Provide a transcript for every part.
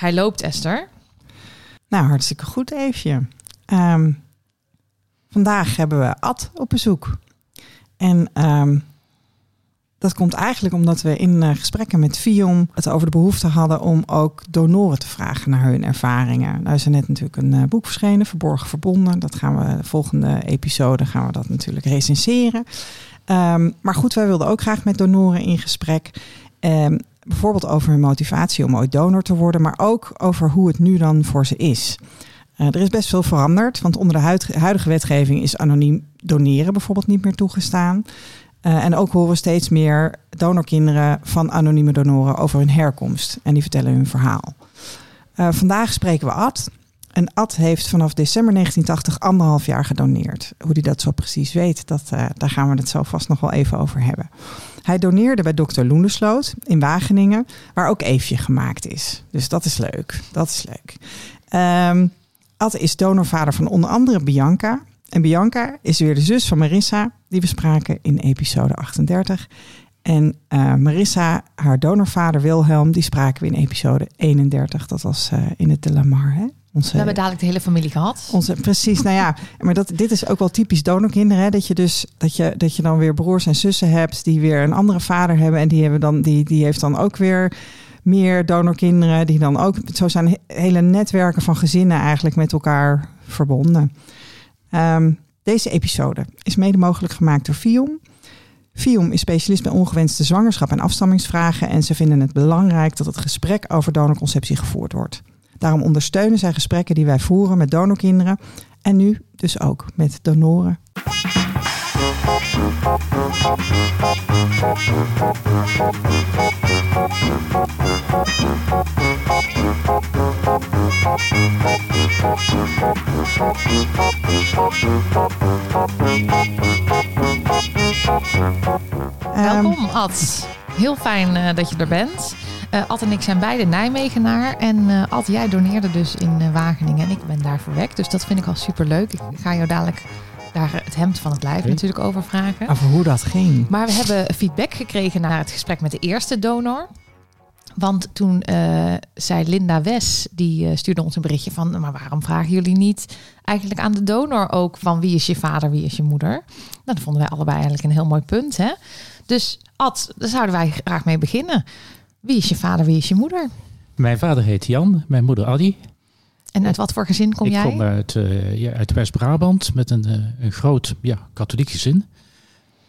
hij loopt, Esther. Nou, hartstikke goed, Eefje. Ehm, vandaag hebben we Ad op bezoek. En ehm, dat komt eigenlijk omdat we in eh, gesprekken met Vion het over de behoefte hadden om ook donoren te vragen naar hun ervaringen. Nou is er net natuurlijk een eh, boek verschenen, Verborgen Verbonden. Dat gaan we de volgende episode gaan we dat natuurlijk recenseren. Ehm, maar goed, wij wilden ook graag met donoren in gesprek. Ehm, bijvoorbeeld over hun motivatie om ooit donor te worden, maar ook over hoe het nu dan voor ze is. Eh, er is best veel veranderd, want onder de huidige wetgeving is anoniem doneren bijvoorbeeld niet meer toegestaan. Uh, en ook horen we steeds meer donorkinderen van anonieme donoren over hun herkomst. En die vertellen hun verhaal. Uh, vandaag spreken we Ad. En Ad heeft vanaf december 1980 anderhalf jaar gedoneerd. Hoe hij dat zo precies weet, dat, uh, daar gaan we het zo vast nog wel even over hebben. Hij doneerde bij dokter Loendesloot in Wageningen, waar ook Eefje gemaakt is. Dus dat is leuk. Dat is leuk. Um, Ad is donorvader van onder andere Bianca. En Bianca is weer de zus van Marissa, die we spraken in episode 38. En uh, Marissa, haar donorvader Wilhelm, die spraken we in episode 31. Dat was uh, in het De Lamar. Hè? Onze, we hebben dadelijk de hele familie gehad. Onze, precies, nou ja, maar dat, dit is ook wel typisch donorkinderen. Hè? Dat je dus dat je, dat je dan weer broers en zussen hebt die weer een andere vader hebben. En die, hebben dan, die, die heeft dan ook weer meer donorkinderen. Die dan ook, zo zijn hele netwerken van gezinnen eigenlijk met elkaar verbonden. Um, deze episode is mede mogelijk gemaakt door FIOM. FIOM is specialist bij ongewenste zwangerschap en afstammingsvragen en ze vinden het belangrijk dat het gesprek over donorconceptie gevoerd wordt. Daarom ondersteunen zij gesprekken die wij voeren met donorkinderen en nu dus ook met donoren. Welkom, Ad. Heel fijn uh, dat je er bent. Uh, Ad en ik zijn beide Nijmegenaar. En uh, Ad, jij doneerde dus in uh, Wageningen en ik ben daar verwekt. Dus dat vind ik al super leuk. Ik ga jou dadelijk daar het hemd van het lijf okay. natuurlijk over vragen. Over hoe dat ging. Maar we hebben feedback gekregen na het gesprek met de eerste donor. Want toen uh, zei Linda Wes, die uh, stuurde ons een berichtje van... maar waarom vragen jullie niet eigenlijk aan de donor ook... van wie is je vader, wie is je moeder? Nou, dat vonden wij allebei eigenlijk een heel mooi punt. Hè? Dus Ad, daar zouden wij graag mee beginnen. Wie is je vader, wie is je moeder? Mijn vader heet Jan, mijn moeder Addy. En uit wat voor gezin kom ik jij? Ik kom uit, uh, ja, uit West-Brabant met een, uh, een groot ja, katholiek gezin.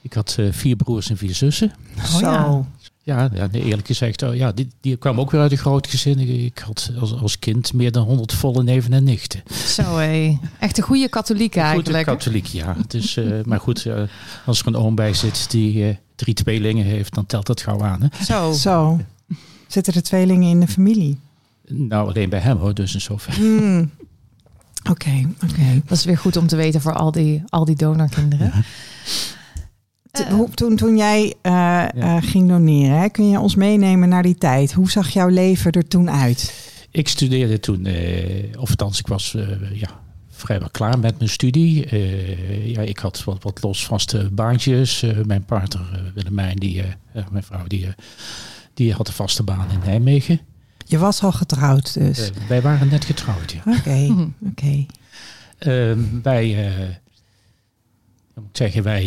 Ik had uh, vier broers en vier zussen. Oh, Zo. Ja, ja nee, eerlijk gezegd, oh, ja, die, die kwam ook weer uit een groot gezin. Ik had als, als kind meer dan honderd volle neven en nichten. Zo hé, echt een goede katholiek eigenlijk. Goede katholiek, ja. Dus, maar goed, als er een oom bij zit die drie tweelingen heeft, dan telt dat gauw aan. Hè? Zo. Zo. Zitten er tweelingen in de familie? Nou, alleen bij hem hoor, dus in zoverre. Mm. Oké, okay, oké. Okay. Dat is weer goed om te weten voor al die, al die donorkinderen. Ja. Uh, toen, toen jij uh, ja. uh, ging doneren, hè, kun je ons meenemen naar die tijd? Hoe zag jouw leven er toen uit? Ik studeerde toen, of althans, ik was ja, vrijwel klaar met mijn studie. ja, ik had wat, wat losvaste baantjes. mijn partner Willemijn, die, mijn vrouw, die, die had een vaste baan in Nijmegen. Je was al getrouwd dus? Uh, wij waren net getrouwd, ja. Oké, okay, oké. Okay. Uh, wij, uh, moet ik zeggen, wij,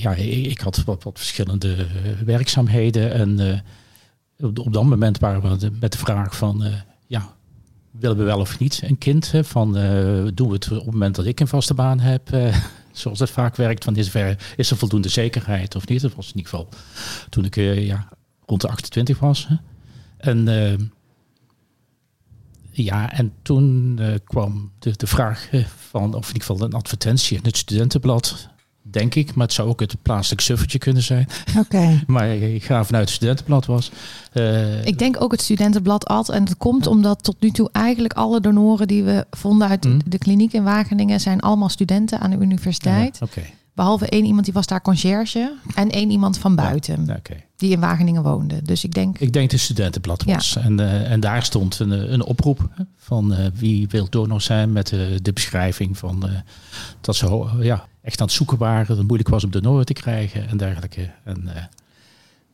ja, ik had wat, wat verschillende werkzaamheden. En op, op, dat moment waren we de, met de vraag van, ja, willen we wel of niet een kind? Hè, van, doen we het op het moment dat ik een vaste baan heb? zoals het vaak werkt, van is er, is er voldoende zekerheid of niet? Dat was in ieder geval toen ik ja, rond de 28 was. Hè. En ja, en toen uh, kwam de, de vraag van, of in ieder geval een advertentie in het studentenblad, denk ik. Maar het zou ook het plaatselijk suffertje kunnen zijn. Oké. Okay. maar ik ga vanuit het studentenblad was. Uh, ik denk ook het studentenblad ad. En dat komt omdat tot nu toe eigenlijk alle donoren die we vonden uit hmm? de kliniek in Wageningen zijn allemaal studenten aan de universiteit. Ja, Oké. Okay. Behalve één iemand die was daar conciërge en één iemand van buiten. Ja, okay. Die in Wageningen woonde. Dus ik denk. Ik denk de studentenblad was. Ja. En, uh, en daar stond een, een oproep van uh, wie wil donor zijn met uh, de beschrijving van dat ze ja, echt aan het zoeken waren. Dat het moeilijk was om donoren te krijgen en dergelijke. En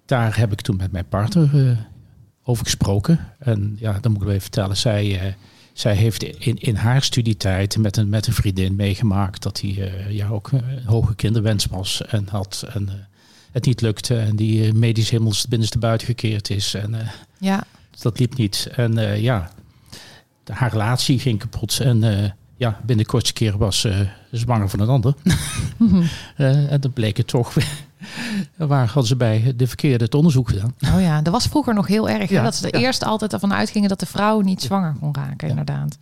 daar heb ik toen met mijn partner over gesproken. En ja, dan moet ik even vertellen. Zij, eh, zij heeft in, in haar studietijd met een, met een vriendin meegemaakt dat hij eh, ja, ook een hoge kinderwens was en had. En eh, het niet lukte en die eh, medisch helemaal binnenste buiten gekeerd is. En eh, Ja, dat liep niet. En eh, ja, de- haar relatie ging kapot. En eh, ja, binnen de kortste keer was ze zwanger van een ander. Eh, en dan bleek het toch. Waar hadden ze bij de verkeerde het onderzoek gedaan? oh ja, dat was vroeger nog heel erg. hè, Ja, dat ze er ja. eerst altijd ervan uitgingen dat de vrouw niet zwanger kon raken, Ja. inderdaad.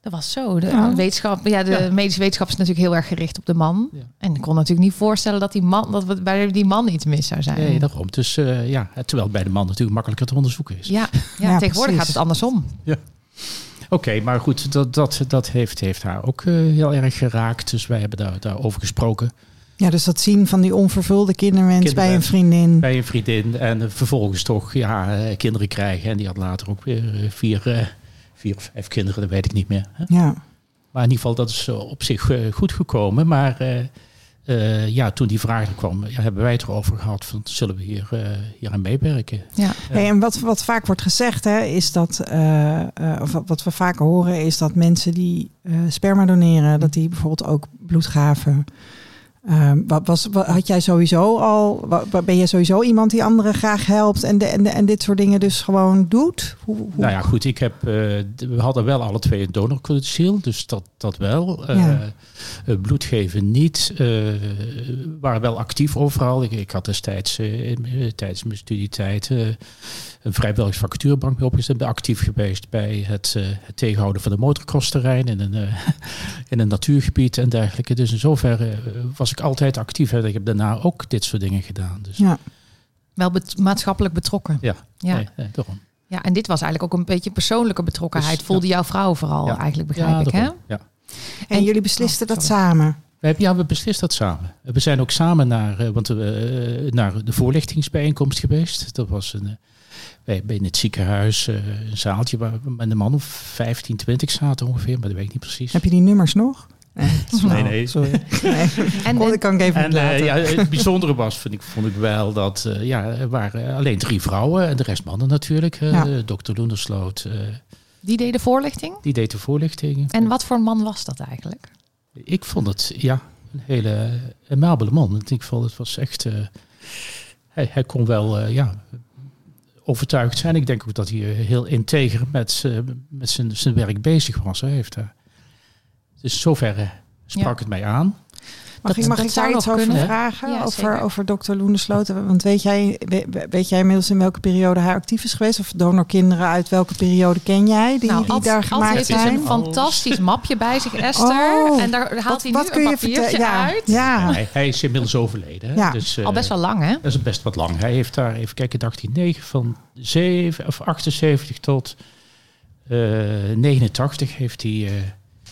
Dat was zo. De Ja. wetenschap, ja, de Ja. medische wetenschap is natuurlijk heel erg gericht op de man. Ja. En ik kon natuurlijk niet voorstellen dat die man, dat we- bij die man iets mis zou zijn. Nee, daarom. Dus eh, ja, terwijl het bij de man natuurlijk makkelijker te onderzoeken is. Ja, ja, Ja, tegenwoordig precies. gaat het andersom. Oké, maar goed, dat, dat, dat heeft, heeft haar ook eh, heel erg geraakt. Dus wij hebben daar, daarover gesproken. Ja, dus dat zien van die onvervulde kinderwens bij een vriendin. bij een vriendin. En eh, vervolgens toch ja, eh, kinderen krijgen. En die had later ook weer eh, vier, vier of vijf kinderen, dat weet ik niet meer. Ja, Maar in ieder geval, dat is op zich goed gekomen. Maar ja, toen die vraag er kwam, ja, hebben wij het erover gehad. Van, zullen we hier, eh, hier aan meewerken? Ja. Hey, en wat, wat vaak wordt gezegd, hè, is dat, of wat- we vaker horen, is dat mensen die sperma doneren, dat die bijvoorbeeld ook bloed gaven. Ehm, wat was, wat, had jij sowieso al, ben jij sowieso iemand die anderen graag helpt en, de, en, de, en dit soort dingen dus gewoon doet? Hoe, hoe- Nou ja, goed, ik heb, eh, we hadden wel alle twee een donorcredentieel, dus dat, dat wel. Eh, Ja. eh, bloed geven niet. We waren wel actief overal. Ik, ik had destijds tijdens mijn studietijd een vrijwillige vacaturebank mee opgezet. Ben actief geweest bij het, eh, het tegenhouden van de motocrossterrein in een, eh, in een natuurgebied en dergelijke. Dus in zoverre eh, was ik altijd actief. En ik heb daarna ook dit soort dingen gedaan. Dus Ja, Wel bet- maatschappelijk betrokken. ja, Ja. Nee, nee, daarom. ja, en dit was eigenlijk ook een beetje persoonlijke betrokkenheid. Dus, Voelde jouw vrouw vooral Ja. eigenlijk, begrijp ik, hè? Ja. en, En- jullie beslisten Oh, dat samen. We hebben, ja, we beslist dat samen. We zijn ook samen naar, eh, want we, naar de voorlichtingsbijeenkomst geweest. Dat was een, eh, bij, bij in het ziekenhuis eh, een zaaltje waar we met een man of 15, 20 zaten ongeveer, maar dat weet ik niet precies. Heb je die nummers nog? Nee, is flauw, nee. Sorry. Nee. En, Oh, dat kan ik even En niet eh, laten. ja, het bijzondere was, vind ik, vond ik wel, dat eh, ja, er waren alleen drie vrouwen en de rest mannen natuurlijk. Eh, Ja. Dokter Loendersloot, eh, die deden voorlichting. die deed de voorlichting. En wat voor man was dat eigenlijk? Ik vond het, ja, een hele amabele man. Ik vond het was echt, eh, hij, hij kon wel, eh, ja, overtuigd zijn. Ik denk ook dat hij eh, heel integer met, eh, met zijn, zijn werk bezig was. Hij heeft daar. Dus zoverre sprak Ja. het mij aan. Mag Dat- ik, mag dat ik zou daar iets over kunnen. vragen? Ja, over, zeker. over dokter Loendersloten? Want weet jij, we- weet jij inmiddels in welke periode hij actief is geweest? Of donorkinderen uit welke periode ken jij die, die Ad- daar Ad gemaakt heeft dus zijn? een fantastisch mapje bij zich, Esther. Oh, en daar haalt Wat, hij wat nu kun een je papiertje uit. ja. Hij, hij is inmiddels overleden. Ja. Dus, eh, Al best wel lang, hè? Dat is best wat lang. Hij heeft daar, even kijken, 1809 van 7 of 78 tot eh 89 heeft hij eh,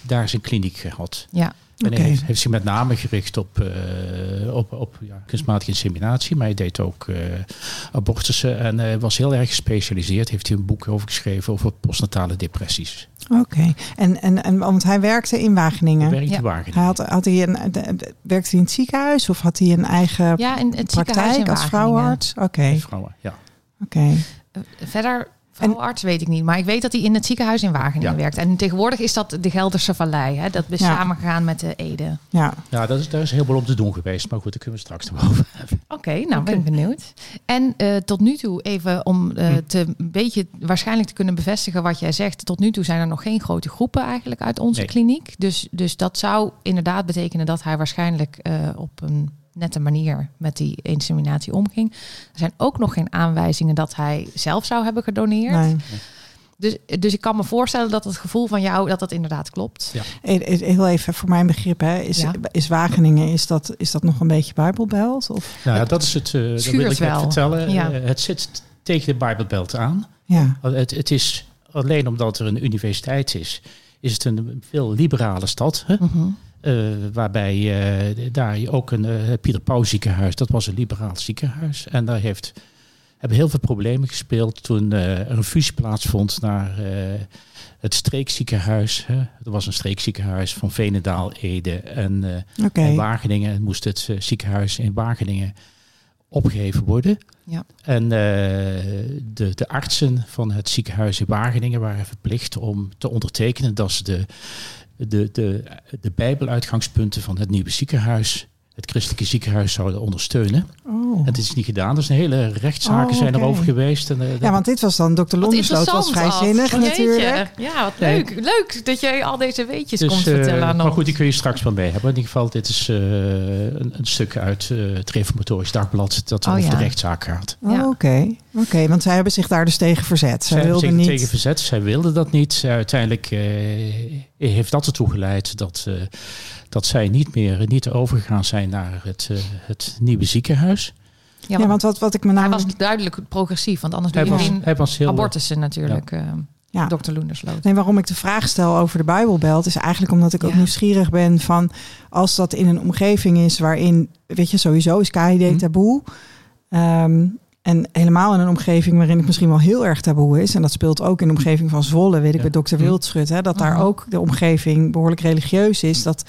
daar zijn kliniek gehad. Ja. En Oké. hij heeft, heeft zich met name gericht op, eh, op, op ja, kunstmatige inseminatie, maar hij deed ook eh, abortussen en eh, was heel erg gespecialiseerd. Heeft hij een boek over geschreven over postnatale depressies. Oké. En, en, en want hij werkte in Wageningen. Werkt Ja. te Wageningen. Hij had, had hij een, de- werkte hij in het ziekenhuis of had hij een eigen Ja, in het ziekenhuis praktijk in als Wageningen. vrouwarts? Oké, Vrouwen, ja. oké. Eh, Verder, vrouwarts weet ik niet. Maar ik weet dat hij in het ziekenhuis in Wageningen Ja. werkt. En tegenwoordig is dat de Gelderse Vallei. Hè? Dat is Ja. samengegaan met de Ede. Ja. ja, dat is, daar is heel veel om te doen geweest, maar goed, daar kunnen we straks nog over hebben. Oké, nou ben ik benieuwd. En eh, tot nu toe, even om eh, Hm. te een beetje waarschijnlijk te kunnen bevestigen wat jij zegt. Tot nu toe zijn er nog geen grote groepen eigenlijk uit onze Nee. kliniek. Dus, dus dat zou inderdaad betekenen dat hij waarschijnlijk eh, op een nette manier met die inseminatie omging. Er zijn ook nog geen aanwijzingen dat hij zelf zou hebben gedoneerd. Nee. Dus, dus ik kan me voorstellen dat het gevoel van jou dat dat inderdaad klopt. Ja. Eh, eh, Heel even voor mijn begrip, hè. Is, Ja. is Wageningen, is dat, is dat nog een beetje Bijbelbelt? Of? Nou, ja, dat is het. eh dat wil ik wel. vertellen. Ja. Eh, het zit tegen de Bijbelbelt aan. Ja, Het, het is alleen omdat er een universiteit is, is het een veel liberale stad. Hè? Mhm. Eh, waarbij eh, daar je ook een eh, Pieter Pauw ziekenhuis, dat was een liberaal ziekenhuis. En daar heeft, hebben heel veel problemen gespeeld toen eh, er een fusie plaatsvond naar eh, het streekziekenhuis. Hè? Er was een streekziekenhuis van Venendaal, Ede en, eh, en Wageningen. En moest het eh, ziekenhuis in Wageningen opgeheven worden. Ja. En eh, de, de artsen van het ziekenhuis in Wageningen waren verplicht om te ondertekenen dat ze de, de, de, de bijbeluitgangspunten van het nieuwe ziekenhuis, het christelijke ziekenhuis, zouden ondersteunen. Oh. En het is niet gedaan. Dus een hele rechtszaken Oh, zijn erover geweest. En, eh, Ja, want dit was dan, dokter Wat Londersloot was vrijzinnig natuurlijk. Ja, wat Nee. leuk. Leuk dat jij al deze weetjes Dus, komt eh, vertellen aan maar ons. goed, die kun je straks wel mee hebben. In ieder geval, dit is eh, een, een stuk uit eh, het Reformatorisch Dagblad dat Oh, over ja. de rechtszaak gaat. Oh, Ja. Oké, Oké, want zij hebben zich daar dus tegen verzet. Zij Zij hebben wilden zich niet... tegen verzet. Zij wilde dat niet. Uiteindelijk eh, heeft dat ertoe geleid dat, eh, dat zij niet meer niet overgegaan zijn naar het, eh, het nieuwe ziekenhuis. ja, Ja, want wat, wat ik me hij namelijk... was duidelijk progressief, want anders doe Hij je was, geen hij was heel... abortussen natuurlijk, eh Ja. dokter Loendersloot. Nee, waarom ik de vraag stel over de Bijbelbelt is eigenlijk omdat ik ook Ja. nieuwsgierig ben van als dat in een omgeving is waarin, weet je, sowieso is KID Hm. taboe. Ehm, en helemaal in een omgeving waarin het misschien wel heel erg taboe is. En dat speelt ook in de omgeving van Zwolle, weet ik Ja. bij dokter Hm. Wildschut. Hè, dat daar Mhm. ook de omgeving behoorlijk religieus is. Dat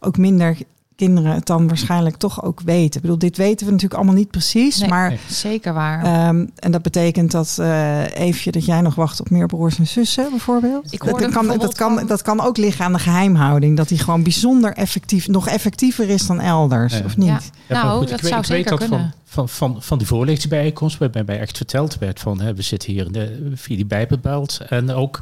ook minder kinderen het dan waarschijnlijk toch ook weten. Ik bedoel, dit weten we natuurlijk allemaal niet precies. Nee. Maar Nee. Zeker waar. Ehm, en dat betekent dat eh Eefje, dat jij nog wacht op meer broers en zussen, bijvoorbeeld. Ik dat, dat kan, dat, kan, van- dat kan ook liggen aan de geheimhouding. Dat die gewoon bijzonder effectief, nog effectiever is dan elders, Ja. of niet? Ja. Nou, goed, dat ik, weet- zou ik weet zeker dat kunnen. van, van, van, van die voorlichtingsbijeenkomst, waarbij mij echt verteld werd van hè, we zitten hier in de, via die Bijbelbelt en ook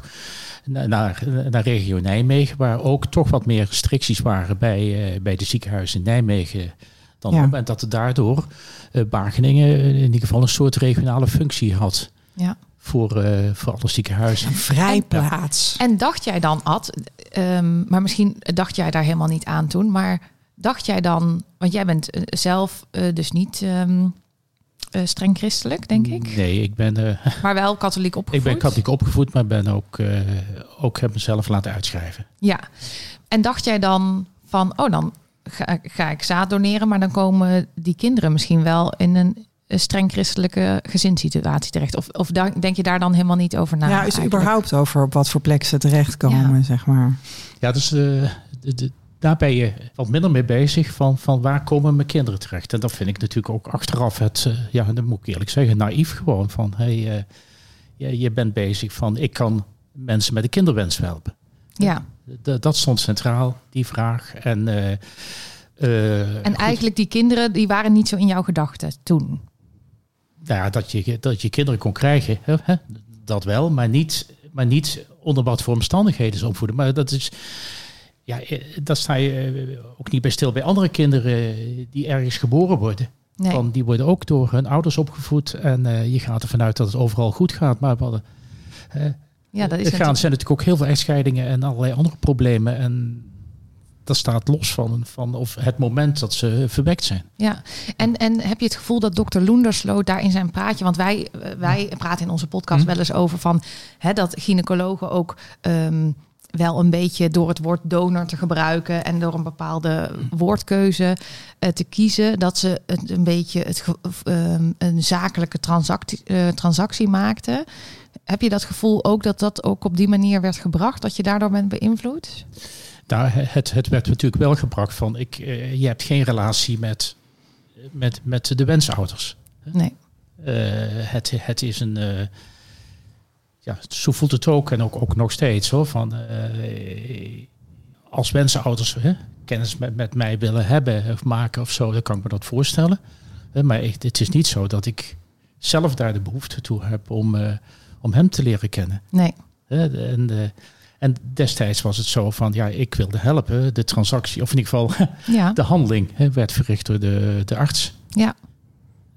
naar, naar regio Nijmegen, waar ook toch wat meer restricties waren bij, eh, bij de ziekenhuizen in Nijmegen dan Ja. op. En dat er daardoor eh Wageningen in ieder geval een soort regionale functie had Ja. voor, eh, voor alle ziekenhuizen. Een vrijplaats. En dacht jij dan, Ad, ehm, maar misschien dacht jij daar helemaal niet aan toen, maar dacht jij dan, want jij bent zelf dus niet ehm, eh, streng christelijk, denk ik, Nee, ik ben, eh, maar wel katholiek ik opgevoed? ben katholiek opgevoed, maar ben ook, eh, ook heb mezelf laten uitschrijven. Ja. En dacht jij dan van, oh, dan ga, ga ik zaad doneren, maar dan komen die kinderen misschien wel in een, streng christelijke gezinssituatie terecht? Of, of denk je daar dan helemaal niet over na? ja, is eigenlijk? überhaupt over op wat voor plek ze terechtkomen, zeg maar. Ja, dus eh, de, de- daar ben je wat minder mee bezig van, van waar komen mijn kinderen terecht. En dat vind ik natuurlijk ook achteraf het, eh, ja, dat moet ik eerlijk zeggen, naïef gewoon. Van, hey, eh, je, je bent bezig van, ik kan mensen met een kinderwens helpen. Ja, D- dat stond centraal, die vraag. En, eh, eh, en eigenlijk die kinderen, die waren niet zo in jouw gedachten toen. nou ja, dat, je, dat je kinderen kon krijgen, hè, hè, dat wel, maar niet, maar niet onder wat voor omstandigheden ze opvoeden. Maar dat is, ja, eh, dat sta je eh, ook niet bij stil bij andere kinderen eh, die ergens geboren worden. Nee. Van, die worden ook door hun ouders opgevoed en je gaat ervan uit dat het overal goed gaat. Maar we hadden, ja, dat is er gaan, natuurlijk- zijn natuurlijk ook heel veel echtscheidingen en allerlei andere problemen. En dat staat los van, van of het moment dat ze verwekt zijn. Ja, en, en heb je het gevoel dat dokter Loendersloot daar in zijn praatje, want wij, wij praten in onze podcast Hm. wel eens over van hè, dat gynaecologen ook ehm, wel een beetje door het woord donor te gebruiken en door een bepaalde woordkeuze eh, te kiezen, dat ze het een beetje het, ehm, een zakelijke transactie, eh, transactie maakten. Heb je dat gevoel ook dat dat ook op die manier werd gebracht, dat je daardoor bent beïnvloed? Nou, het, het werd natuurlijk wel gebracht van, ik, eh, je hebt geen relatie met, met, met de wensouders. Nee. Het, het is een, ja, zo voelt het ook en ook, ook nog steeds hoor, van eh, als wensenouders hè, kennis met, met mij willen hebben of maken of zo, dan kan ik me dat voorstellen. Eh, maar ik, het is niet zo dat ik zelf daar de behoefte toe heb om, eh, om hem te leren kennen. Nee. En, de- en destijds was het zo van, ja, ik wilde helpen. De transactie, of in ieder geval Ja. de handeling, hè, werd verricht door de, de arts. Ja.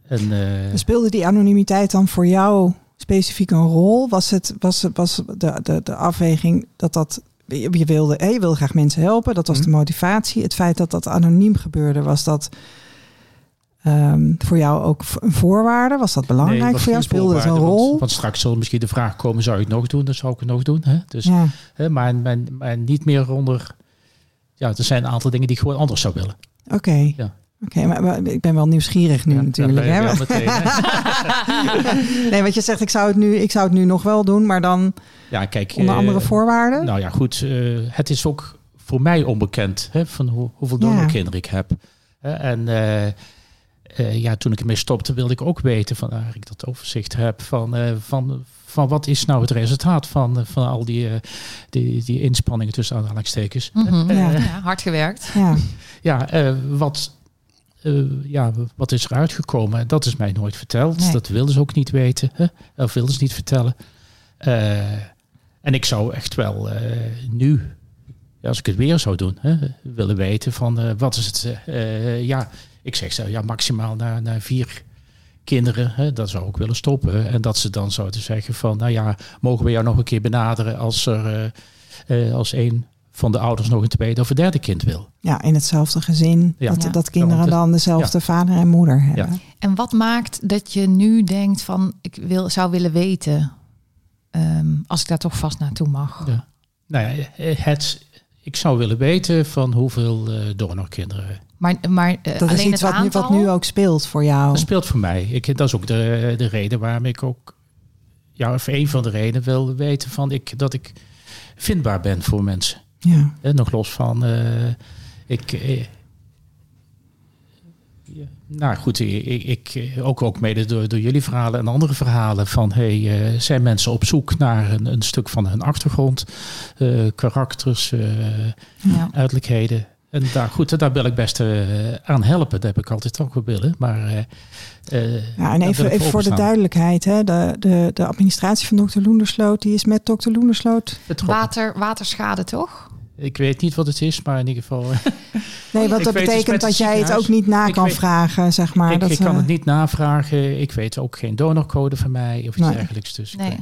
En, eh, Speelde die anonimiteit dan voor jou specifiek een rol? Was, het, was, het- was de, de, de afweging dat dat... Je wilde, hè, je wilde graag mensen helpen, dat was Mhm. de motivatie. Het feit dat dat anoniem gebeurde, was dat ehm, voor jou ook een voorwaarde? Was dat belangrijk nee, was voor jou? Speelde het een rol? Want, want straks zal misschien de vraag komen, zou je het nog doen? Dan zou ik het nog doen. Hè? Dus, ja. hè, maar, maar, maar niet meer onder... Ja, er zijn een aantal dingen die ik gewoon anders zou willen. Oké. Ja. Oké, maar, maar ik ben wel nieuwsgierig nu Ja, natuurlijk. ja, hè? wel meteen, hè. nee, wat je zegt, ik zou, het nu, ik zou het nu nog wel doen, maar dan Ja, kijk. onder eh, andere voorwaarden. Nou ja, goed. eh, het is ook voor mij onbekend hè, van hoe, hoeveel Ja. donorkinderen ik heb. Hè, en eh, eh, ja, toen ik ermee stopte, wilde ik ook weten van waar ik dat overzicht heb van, eh, van, van wat is nou het resultaat van, van al die, eh, die, die inspanningen tussen aanhalingstekens. Mhm. Ja. Ja, hard gewerkt. Ja, Ja, eh, wat, eh, ja, wat is er uitgekomen? Dat is mij nooit verteld. Nee. Dat wilden ze ook niet weten. Hè? Of wilden ze niet vertellen. Eh, en ik zou echt wel eh, nu, als ik het weer zou doen, hè, willen weten van wat is het. ja, ik zeg zo, ja, maximaal naar, naar vier kinderen. Hè, dat zou ik willen stoppen. En dat ze dan zouden zeggen van, nou ja, mogen we jou nog een keer benaderen als er als een van de ouders nog een tweede of een derde kind wil. ja in hetzelfde gezin. Ja. Dat, Ja. dat kinderen dan dezelfde vader en moeder hebben. Ja. En wat maakt dat je nu denkt van ik wil, zou willen weten ehm, als ik daar toch vast naartoe mag? Ja. Nou ja, het, ik zou willen weten van hoeveel eh donorkinderen. Maar, maar eh, Dat is alleen iets het wat nu, wat nu ook speelt voor jou. Dat speelt voor mij. Ik, dat is ook de, de reden waarom ik ook, ja, of een van de redenen wil weten van ik, dat ik vindbaar ben voor mensen. Ja. En nog los van, eh, ik, eh, ja, nou goed, ik, ik, ook, ook mede door, door jullie verhalen en andere verhalen van, hey, eh, zijn mensen op zoek naar een, een stuk van hun achtergrond, eh, karakters, eh, Ja. uiterlijkheden. En daar, goed, daar wil ik best eh, aan helpen. Dat heb ik altijd ook wel willen. Maar, eh, eh, Ja, en even, even voor de duidelijkheid. Hè, de, de, de administratie van dokter Loendersloot, die is met dokter Loendersloot. Betrokken. Water, waterschade toch? Ik weet niet wat het is, maar in ieder geval... eh, Nee, wat dat dus betekent dat jij het ook niet na Ik kan weet- vragen, zeg maar. ik, dat, ik kan eh, het niet navragen. Ik weet ook geen donorcode van mij of iets Nee. dergelijks. Dus Nee.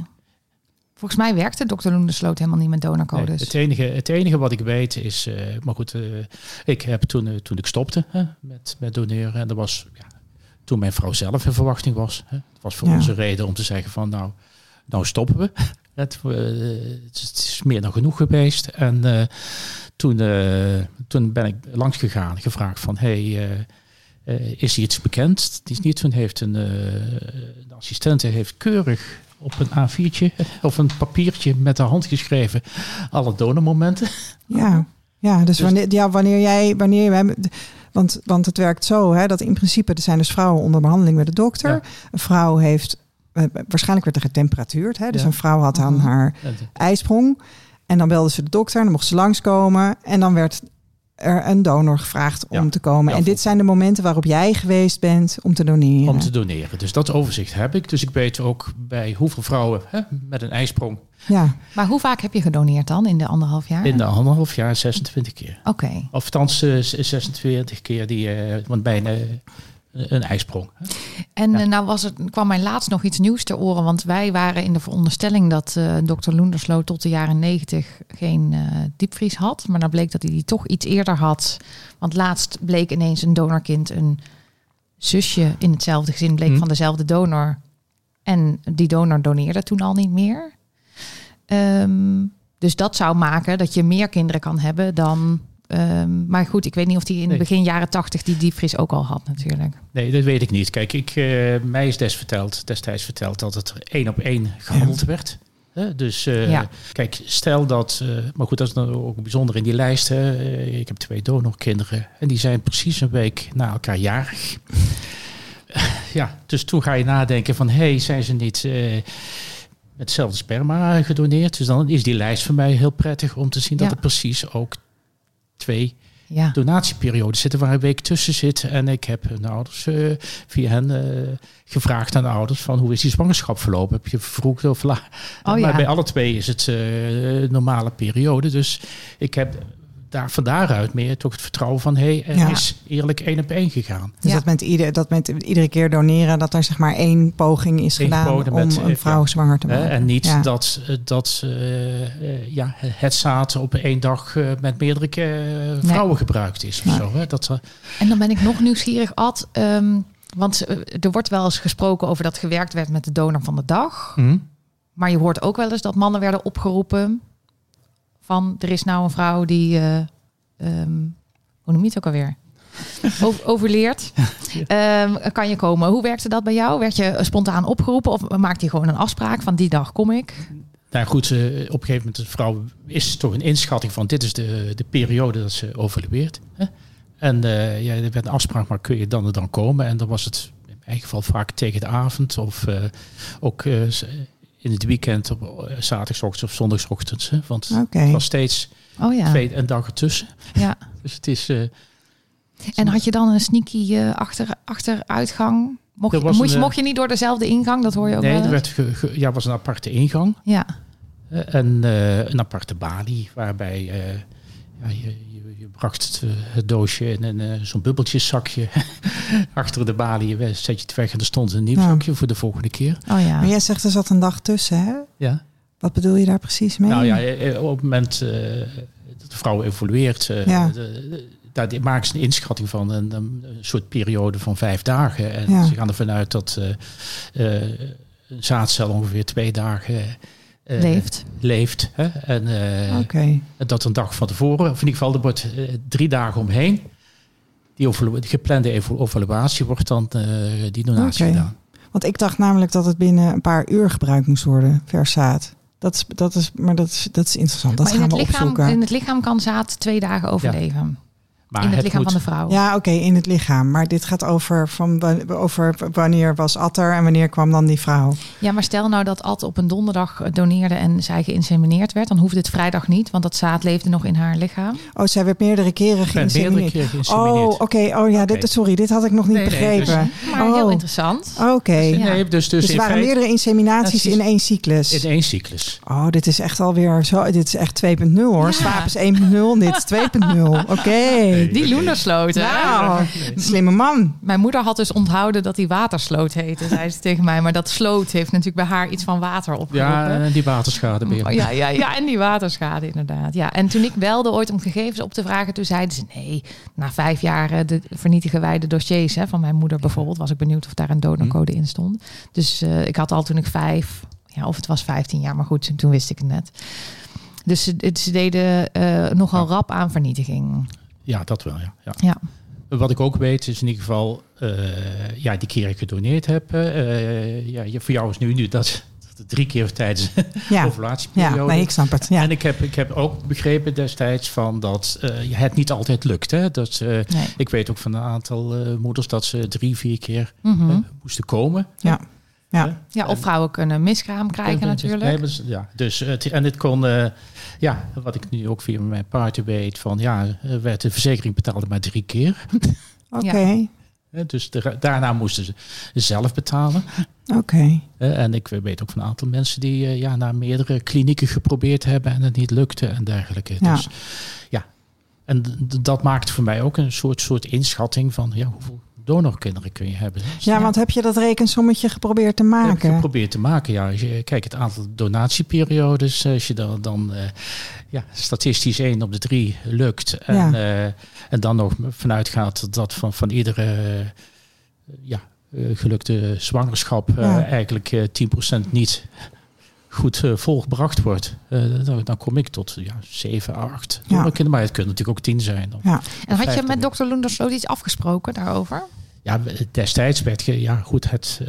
Volgens mij werkte dokter Loendersloot helemaal niet met nee, donorcodes. het, enige, het enige wat ik weet is... eh, maar goed, eh, ik heb toen, toen ik stopte hè, met, met doneren... en dat was ja, toen mijn vrouw zelf in verwachting was. Hè, het was voor Ja. ons een reden om te zeggen van... nou, nou stoppen we. Het, eh, het is- meer dan genoeg geweest. En eh, toen, eh, toen ben ik langs gegaan, gevraagd van... hey, is er iets bekend? Die is niet. Toen heeft een, de assistente heeft keurig op een A4'tje of een papiertje met de hand geschreven alle donormomenten. Ja, ja dus, Dus- wanneer, ja, wanneer jij, wanneer jij, want, want het werkt zo, hè, dat in principe er zijn dus vrouwen onder behandeling bij de dokter. Ja. Een vrouw heeft, waarschijnlijk werd er getemperatuurd, hè, dus Ja. een vrouw had aan Mhm. haar ijsprong. En dan belde ze de dokter en dan mocht ze langskomen. En dan werd er een donor gevraagd om Ja. te komen. Ja, en dit zijn de momenten waarop jij geweest bent om te doneren. Om te doneren. Dus dat overzicht heb ik. Dus ik weet ook bij hoeveel vrouwen hè, met een ijsprong Ja, Maar hoe vaak heb je gedoneerd dan in de anderhalf jaar? in de anderhalf jaar 26 keer. Oké. Of althans eh, 26 keer die, eh, want bijna eh, een ijsprong. En Ja. eh, nou was het, kwam mij laatst nog iets nieuws ter oren. Want wij waren in de veronderstelling dat eh dokter Loendersloot tot de jaren 90 geen eh, diepvries had. Maar dan bleek dat hij die toch iets eerder had. Want laatst bleek ineens een donorkind een zusje in hetzelfde gezin bleek Hm. van dezelfde donor. En die donor doneerde toen al niet meer. Ehm, dus dat zou maken dat je meer kinderen kan hebben dan... ehm, maar goed, ik weet niet of die in Nee. begin jaren 80 die diepvries ook al had natuurlijk. Nee, dat weet ik niet. Kijk, ik, eh, mij is des verteld, destijds verteld dat het één op één gehandeld werd. Hè, Dus eh, Ja. kijk, stel dat, eh, maar goed, dat is dan ook bijzonder in die lijst. Hè. Ik heb twee donorkinderen en die zijn precies een week na elkaar jarig. ja, dus toen ga je nadenken van, hé, hey, zijn ze niet eh, met hetzelfde sperma gedoneerd? Dus dan is die lijst voor mij heel prettig om te zien dat er precies ook twee Ja. donatieperiodes zitten waar een week tussen zit. En ik heb hun ouders eh, via hen eh, gevraagd aan de ouders van hoe is die zwangerschap verlopen? Heb je vroeg of laat? Oh maar ja. bij alle twee is het een normale periode. Dus ik heb daar van daaruit meer toch het vertrouwen van hé, hey, er Ja. is eerlijk één op één gegaan. dus Ja. dat, met ieder, dat met iedere keer doneren, dat er zeg maar één poging is Eén gedaan poging om met, een eh, vrouw ja. zwanger te Hè, maken. en niet Ja. dat, eh, dat eh, ja, het zaad op één dag eh, met meerdere vrouwen gebruikt is. Of zo, hè? Dat, eh, En dan ben ik nog nieuwsgierig, Ad. ehm, want er wordt wel eens gesproken over dat gewerkt werd met de donor van de dag. hm? Maar je hoort ook wel eens dat mannen werden opgeroepen van er is nou een vrouw die, eh, ehm, hoe noem je het ook alweer? Over, overleert. Ehm, kan je komen? Hoe werkte dat bij jou? Werd je spontaan opgeroepen of maakte je gewoon een afspraak van die dag kom ik? Nou goed, eh, op een gegeven moment de vrouw is toch een inschatting van dit is de, de periode dat ze overleert. Hè? En eh, ja, er werd een afspraak, maar kun je dan er dan komen? En dan was het in mijn geval vaak tegen de avond of eh, ook s- in het weekend op uh, zaterdagochtend of zondagochtend. Hè? Want het was steeds Oh ja. twee en dag ertussen. ja. Dus het is... eh, En had je dan een sneaky eh, achter, achteruitgang? Mocht, Er je, was mocht, een, je, eh, mocht je niet door dezelfde ingang? Dat hoor je ook nee, wel er eens. werd ge- ge- ja, was een aparte ingang. Ja. Eh, en eh, een aparte balie waarbij eh, ja, je, je, bracht het, eh, het doosje in een, eh, zo'n bubbeltjeszakje achter de balie. Zet je het weg en er stond een nieuw Ja. zakje voor de volgende keer. Oh ja. Maar jij zegt er zat een dag tussen, hè? Ja. Wat bedoel je daar precies mee? Nou ja, eh, op het moment eh, dat de vrouw evolueert, eh, Ja. de- de- daar maken ze een inschatting van. Een, een soort periode van vijf dagen. En Ja. ze gaan ervan uit dat eh, eh, een zaadcel ongeveer twee dagen Leeft. leeft hè? En eh, Oké. dat een dag van tevoren, of in ieder geval, er wordt eh, drie dagen omheen. Die, geplande evalu- evaluatie wordt dan eh, die donatie gedaan. Want ik dacht namelijk dat het binnen een paar uur gebruikt moest worden, vers zaad. Dat is, dat is, maar dat is, dat is interessant. Dat maar in gaan het, we lichaam, opzoeken. in het lichaam kan zaad twee dagen overleven. Maar in het, lichaam moet- van de vrouw. Ja, oké, in het lichaam. Maar dit gaat over, van, over wanneer was Atter en wanneer kwam dan die vrouw. Ja, maar stel nou dat Ad op een donderdag eh, doneerde en zij geïnsemineerd werd, dan hoefde het vrijdag niet, want dat zaad leefde nog in haar lichaam. Oh, zij werd meerdere keren meerdere geïnsemineerd. Oh, oké. Oh ja, dit, sorry, dit had ik nog niet Nee, nee, dus- begrepen. Maar heel Oh. interessant. Oké. Ja. Nee, dus, dus, Dus er waren meerdere inseminaties in één cyclus. in één cyclus. Oh, dit is echt alweer zo. Dit is echt 2.0 hoor. Ja. Is 1.0 en dit is 2.0. Oké. Die Loenersloot, hè? Nou, slimme man. Mijn moeder had dus onthouden dat die watersloot heette, zei ze tegen mij. Maar dat sloot heeft natuurlijk bij haar iets van water Ja, opgeroepen. en die waterschade weer. Oh, ja, ja, ja, en die waterschade inderdaad. Ja, en toen ik belde ooit om gegevens op te vragen, toen zeiden ze nee, na vijf jaar eh, de, vernietigen wij de dossiers hè, van mijn moeder bijvoorbeeld. Was ik benieuwd of daar een donorcode in stond. Dus eh, ik had al toen ik vijf, ja, of het was 15 jaar, maar goed, toen wist ik het net. Dus ze, deden eh, nogal Ja. rap aan vernietiging. Ja, dat wel, ja. ja. Ja. Wat ik ook weet is in ieder geval, eh, ja, die keer ik gedoneerd heb. eh, ja, je- voor jou is nu, nu dat, drie keer tijdens de Ja, ovulatieperiode. ja nee, ik snap het. Ja. En ik heb, ik heb ook begrepen destijds van dat eh, het niet altijd lukt. Hè? Dat, Nee. ik weet ook van een aantal moeders dat ze drie, vier keer Mhm. moesten komen. Ja. Ja. Ja, of vrouwen kunnen miskraam krijgen Nee, natuurlijk. dus- ja, dus het, en dit kon, eh, ja, wat ik nu ook via mijn partner weet, van ja, eh, werd de verzekering betaalde maar drie keer. Oké. Hè, Dus de- daarna moesten ze zelf betalen. Oké. En ik weet ook van een aantal mensen die eh, ja, naar meerdere klinieken geprobeerd hebben en het niet lukte en dergelijke. Ja. Dus ja, en dat maakt voor mij ook een soort, soort inschatting van ja, hoeveel donorkinderen kun je hebben. Dus Ja, want heb je dat rekensommetje geprobeerd te dat heb ik maken? geprobeerd te maken. Ja, als je, kijk, het aantal donatieperiodes, eh, als je dan, dan eh, ja, statistisch 1 op de 3 lukt. En, Ja. eh, en dan nog vanuit gaat dat van, van iedere ja, gelukte zwangerschap Ja. eigenlijk eh 10% niet goed eh, volgebracht wordt. Eh, dan, dan kom ik tot ja, 7, 8 Ja. Maar het kunnen natuurlijk ook 10 zijn. Of, Ja. En had je met dokter Loendersloot iets afgesproken daarover? Ja, destijds werd ge, ja goed, het, eh,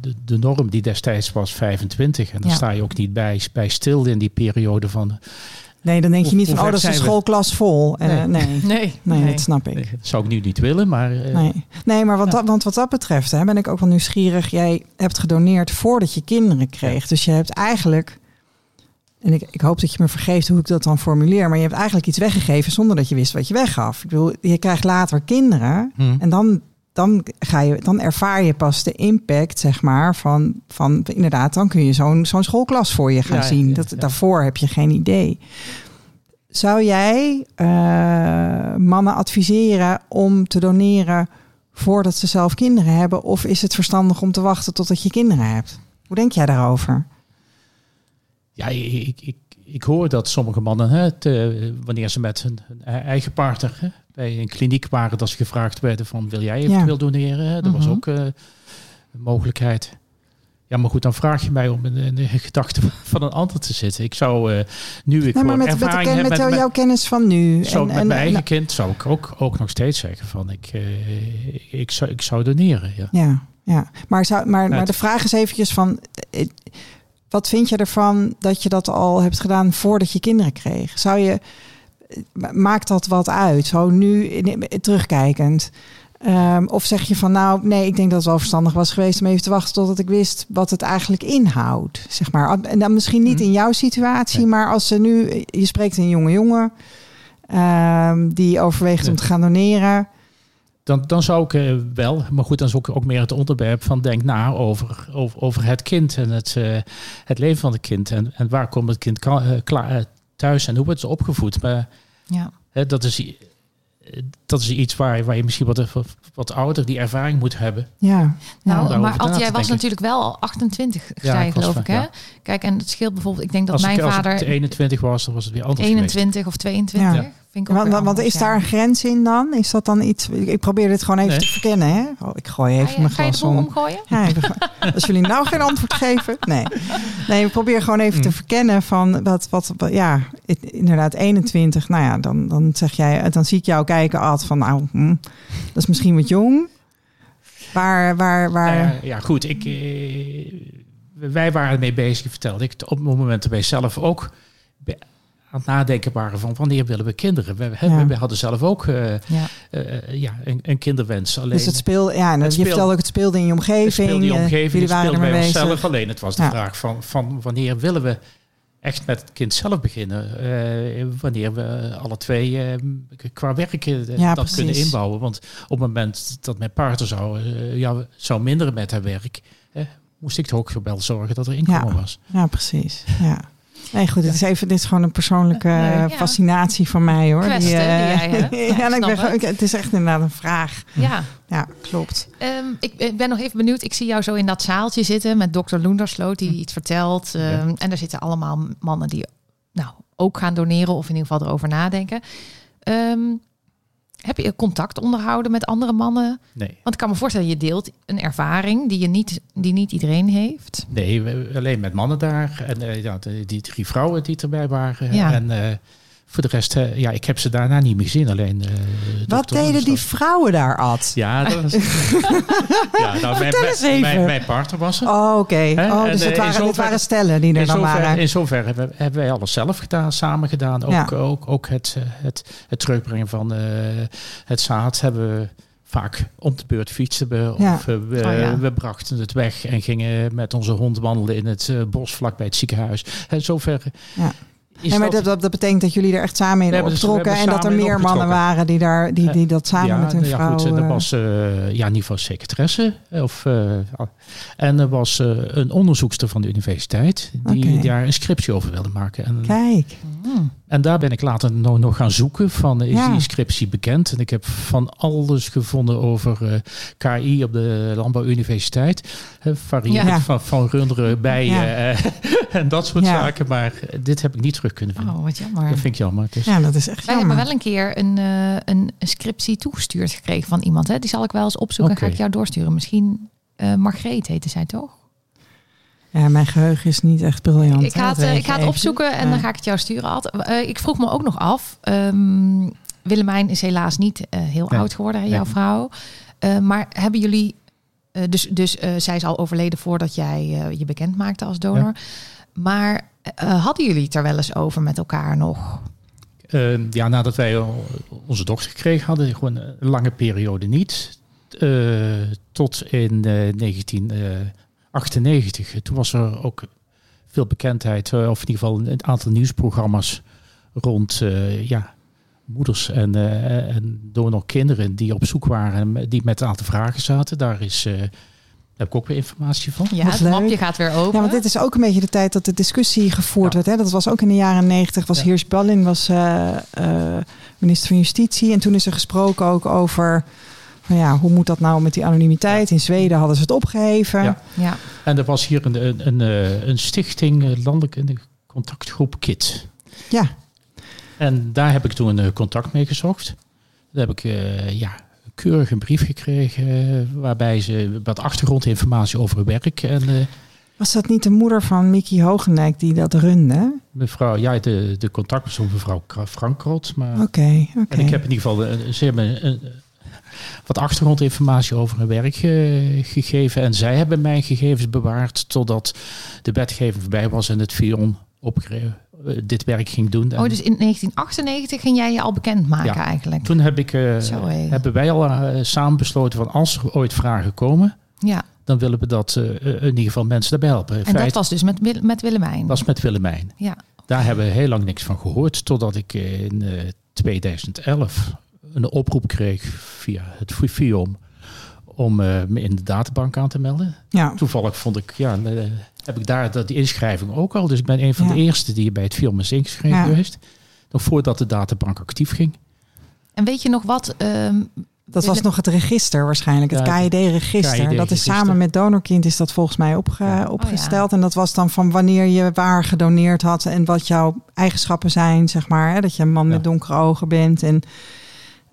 de, de norm die destijds was 25. En dan Ja. sta je ook niet bij, bij stil in die periode van. Nee, dan denk je Hoe- niet van, oh, dat is een schoolklas vol. Eh, Nee. nee. nee. Nee. dat snap ik. Dat zou ik nu niet willen, maar. eh, Nee, nee maar wat Ja. dat, want wat dat betreft hè, ben ik ook wel nieuwsgierig. Jij hebt gedoneerd voordat je kinderen kreeg. Dus je hebt eigenlijk... En ik, ik hoop dat je me vergeeft hoe ik dat dan formuleer. Maar je hebt eigenlijk iets weggegeven zonder dat je wist wat je weggaf. Ik bedoel, je krijgt later kinderen. hm. En dan, dan, ga je, dan ervaar je pas de impact, zeg maar, van, van inderdaad, dan kun je zo'n zo'n schoolklas voor je gaan Ja, zien. ja, dat, ja. Daarvoor heb je geen idee. Zou jij eh, mannen adviseren om te doneren voordat ze zelf kinderen hebben? Of is het verstandig om te wachten totdat je kinderen hebt? Hoe denk jij daarover? Ja, ik, ik, ik, hoor dat sommige mannen, hè, wanneer ze met hun, hun eigen partner hè, bij een kliniek waren, dat ze gevraagd werden van wil jij eventueel doneren? hè? Dat was Mhm. ook eh, een mogelijkheid. Ja, maar goed, dan vraag je mij om in, de gedachten van een ander te zitten. Ik zou eh, nu ik Nee, maar met, ervaring ken- met, met, jouw kennis van nu. Zo, en, met en- mijn eigen en- kind zou ik ook, ook nog steeds zeggen van ik, eh, ik, zou, ik zou doneren. Ja. Ja, ja. Maar, zou, maar, maar de vraag is eventjes van... Wat vind je ervan dat je dat al hebt gedaan voordat je kinderen kreeg? Zou je... maakt dat wat uit? Zo nu in- terugkijkend. Ehm, of zeg je van nou, nee, ik denk dat het wel verstandig was geweest om even te wachten totdat ik wist wat het eigenlijk inhoudt. Zeg maar. En dan misschien niet Mhm. in jouw situatie, Nee. maar als ze nu, je spreekt een jonge jongen ehm, die overweegt om te gaan doneren. Dan, dan zou ik eh, wel, maar goed, dan is ook, ook meer het onderwerp van denk na over, over, over het kind en het, eh, het leven van het kind. En, en waar komt het kind eh, klaar, thuis en hoe wordt het opgevoed. Maar Ja. hè, dat, is, dat is iets waar, waar je misschien wat, wat, ouder die ervaring moet hebben. Ja, Nou, maar Ad, te jij was natuurlijk wel al 28, Ja, zei geloof ik, hè? ja. Kijk, en het scheelt bijvoorbeeld, ik denk dat als, mijn ik, als vader ik 21 was, dan was het weer anders geweest. 21 of 22, Ja. Vind ik ook want, want is ja. daar een grens in dan? Is dat dan iets? Ik probeer dit gewoon even Nee. te verkennen. Hè? Oh, ik gooi even Ga je, mijn ga je de glas om. omgooien? Ja, als jullie nou geen antwoord geven. Nee, nee ik probeer gewoon even te Mm. verkennen van wat, wat, wat- ja, inderdaad 21. Nou ja, dan, dan zeg jij, dan zie ik jou kijken, Ad, van nou, hm, dat is misschien wat jong. Waar, waar, waar, Eh, ja, goed. Ik, eh, wij waren ermee bezig, vertelde ik. Op het moment dat wij zelf ook aan het nadenken waren van wanneer willen we kinderen. We, Ja. we hadden zelf ook eh, Ja. eh, ja, een, een kinderwens. Alleen dus het speel, ja, het je speel- vertelde ook, het speelde in je omgeving. het speelde in eh, omgeving, jullie waren bij bezig. onszelf. Alleen het was de Ja. vraag van, van wanneer willen we echt met het kind zelf beginnen. Eh, wanneer we alle twee eh, qua werk eh, Ja, dat kunnen inbouwen. Want op het moment dat mijn partner zou, eh, ja, zou minderen met haar werk... eh, moest ik toch ook wel zorgen dat er inkomen was. Ja, precies. Ja. Nee, goed, het is even, dit is gewoon een persoonlijke eh, ja. fascinatie van mij hoor. Kwestie, eh, die jij hebt. Ja, ja, ik en ik snap ben, gewoon- het. is echt inderdaad een vraag. ja. Ja, klopt. Ehm, ik, ik ben nog even benieuwd. Ik zie jou zo in dat zaaltje zitten met dokter Loendersloot die iets vertelt. Ehm, Ja. En daar zitten allemaal mannen die nou, ook gaan doneren of in ieder geval erover nadenken. Ehm, heb je contact onderhouden met andere mannen? Nee. Want ik kan me voorstellen, je deelt een ervaring die, je niet, die niet iedereen heeft. Nee, alleen met mannen daar. En eh, ja, die drie vrouwen die erbij waren. Ja. En eh, voor de rest, eh, ja, ik heb ze daarna niet meer gezien. Alleen. eh, Wat deden die vrouwen daar, Ad? Ja, dat was. ja, nou, mijn, mijn, even. mijn, mijn partner was er. Oh, oké. Oh, dus eh, het in waren, waren stellen die er In dan waren. in zoverre hebben, hebben wij alles zelf gedaan, samen gedaan. Ook, Ja. ook, ook het, eh, het, het terugbrengen van eh, het zaad hebben we vaak om de beurt fietsen we. Ja. Of eh, we, Oh, ja. we brachten het weg en gingen met onze hond wandelen in het eh, bos vlakbij het ziekenhuis. En zover Ja. Is Nee, maar dat, dat, dat betekent dat jullie er echt samen in hebben dus- hebben en dat er meer mannen opgetrokken. waren die, daar, die, die dat samen ja, met hun nou ja, vrouw... goed, er eh, was eh, ja, in ieder geval secretaresse. Of, eh, en er was eh, een onderzoekster van de universiteit die daar een scriptie over wilde maken. En, Kijk, Hmm. En daar ben ik later nog, nog gaan zoeken van, is Ja. die scriptie bekend? En ik heb van alles gevonden over eh, KI op de Landbouwuniversiteit. Uh, Ja. van, van runderen, bijen Ja. eh, en dat soort Ja. zaken. Maar dit heb ik niet terug kunnen vinden. Oh, wat jammer. Dat vind ik jammer. Dus, ja, dat is echt Wij jammer. hebben wel een keer een, eh, een, een scriptie toegestuurd gekregen van iemand. Hè? Die zal ik wel eens opzoeken en Oké. ga ik jou doorsturen. Misschien eh Margreet heette zij toch? Ja, mijn geheugen is niet echt briljant. Ik, ga, het, eh, ik ga het opzoeken en dan ga ik het jou sturen. altijd. Eh, ik vroeg me ook nog af. Ehm, Willemijn is helaas niet eh, heel oud geworden, jouw vrouw. Maar hebben jullie. dus dus zij is al overleden voordat jij je bekend maakte als donor. Maar hadden jullie het er wel eens over met elkaar nog? ja, nadat wij onze dochter gekregen hadden, gewoon een lange periode niet. tot in 19. 98. Toen was er ook veel bekendheid, eh, of in ieder geval een aantal nieuwsprogramma's rond eh, ja, moeders en, door en donorkinderen die op zoek waren en die met een aantal vragen zaten. Daar is. Heb ik ook weer informatie van. Ja, het mapje gaat weer open. Ja, want dit is ook een beetje de tijd dat de discussie gevoerd werd. Hè? Dat was ook in de jaren negentig. Was ja. Heers Ballin was minister van Justitie. En toen is er gesproken ook over van ja, hoe moet dat nou met die anonimiteit? In Zweden hadden ze het opgeheven. Ja. Ja. En er was hier een, een, een, eh, een stichting, eh, landelijke een contactgroep KIT. Ja. En daar heb ik toen een contact mee gezocht. Daar heb ik eh, ja, keurig een brief gekregen eh, waarbij ze wat achtergrondinformatie over hun werk. En eh, Was dat niet de moeder van Mickey Hogendijk die dat runde? mevrouw, ja, de, de contactpersoon mevrouw Kra- Frankrot. Maar Oké, oké. En ik heb in ieder geval een, ze hebben een, een- wat achtergrondinformatie over hun werk eh, gegeven. En zij hebben mijn gegevens bewaard totdat de wetgeving voorbij was en het Vion eh, dit werk ging doen. Oh, dus in 1998 ging jij je al bekendmaken Ja. eigenlijk? Toen heb ik, eh, hebben wij al samen besloten van als er ooit vragen komen, Ja, dan willen we dat in ieder geval mensen daarbij helpen. In en dat was dus met, met Willemijn. was met Willemijn. Ja, Daar hebben we heel lang niks van gehoord, totdat ik in eh, 2011 een oproep kreeg via het FIOM om eh, me in de databank aan te melden. Ja, Toevallig vond ik, ja, eh, heb ik daar dat, die inschrijving ook al. Dus ik ben een van Ja. de eerste die bij het FIOM is ingeschreven Ja. geweest. Nog voordat de databank actief ging. en weet je nog wat? ehm, dat was nog het register waarschijnlijk, het KID-register. dat is samen met Donorkind is dat volgens mij opge- Ja. opgesteld. En dat was dan van wanneer je waar gedoneerd had en wat jouw eigenschappen zijn, zeg maar. Hè? Dat je een man Ja. met donkere ogen bent en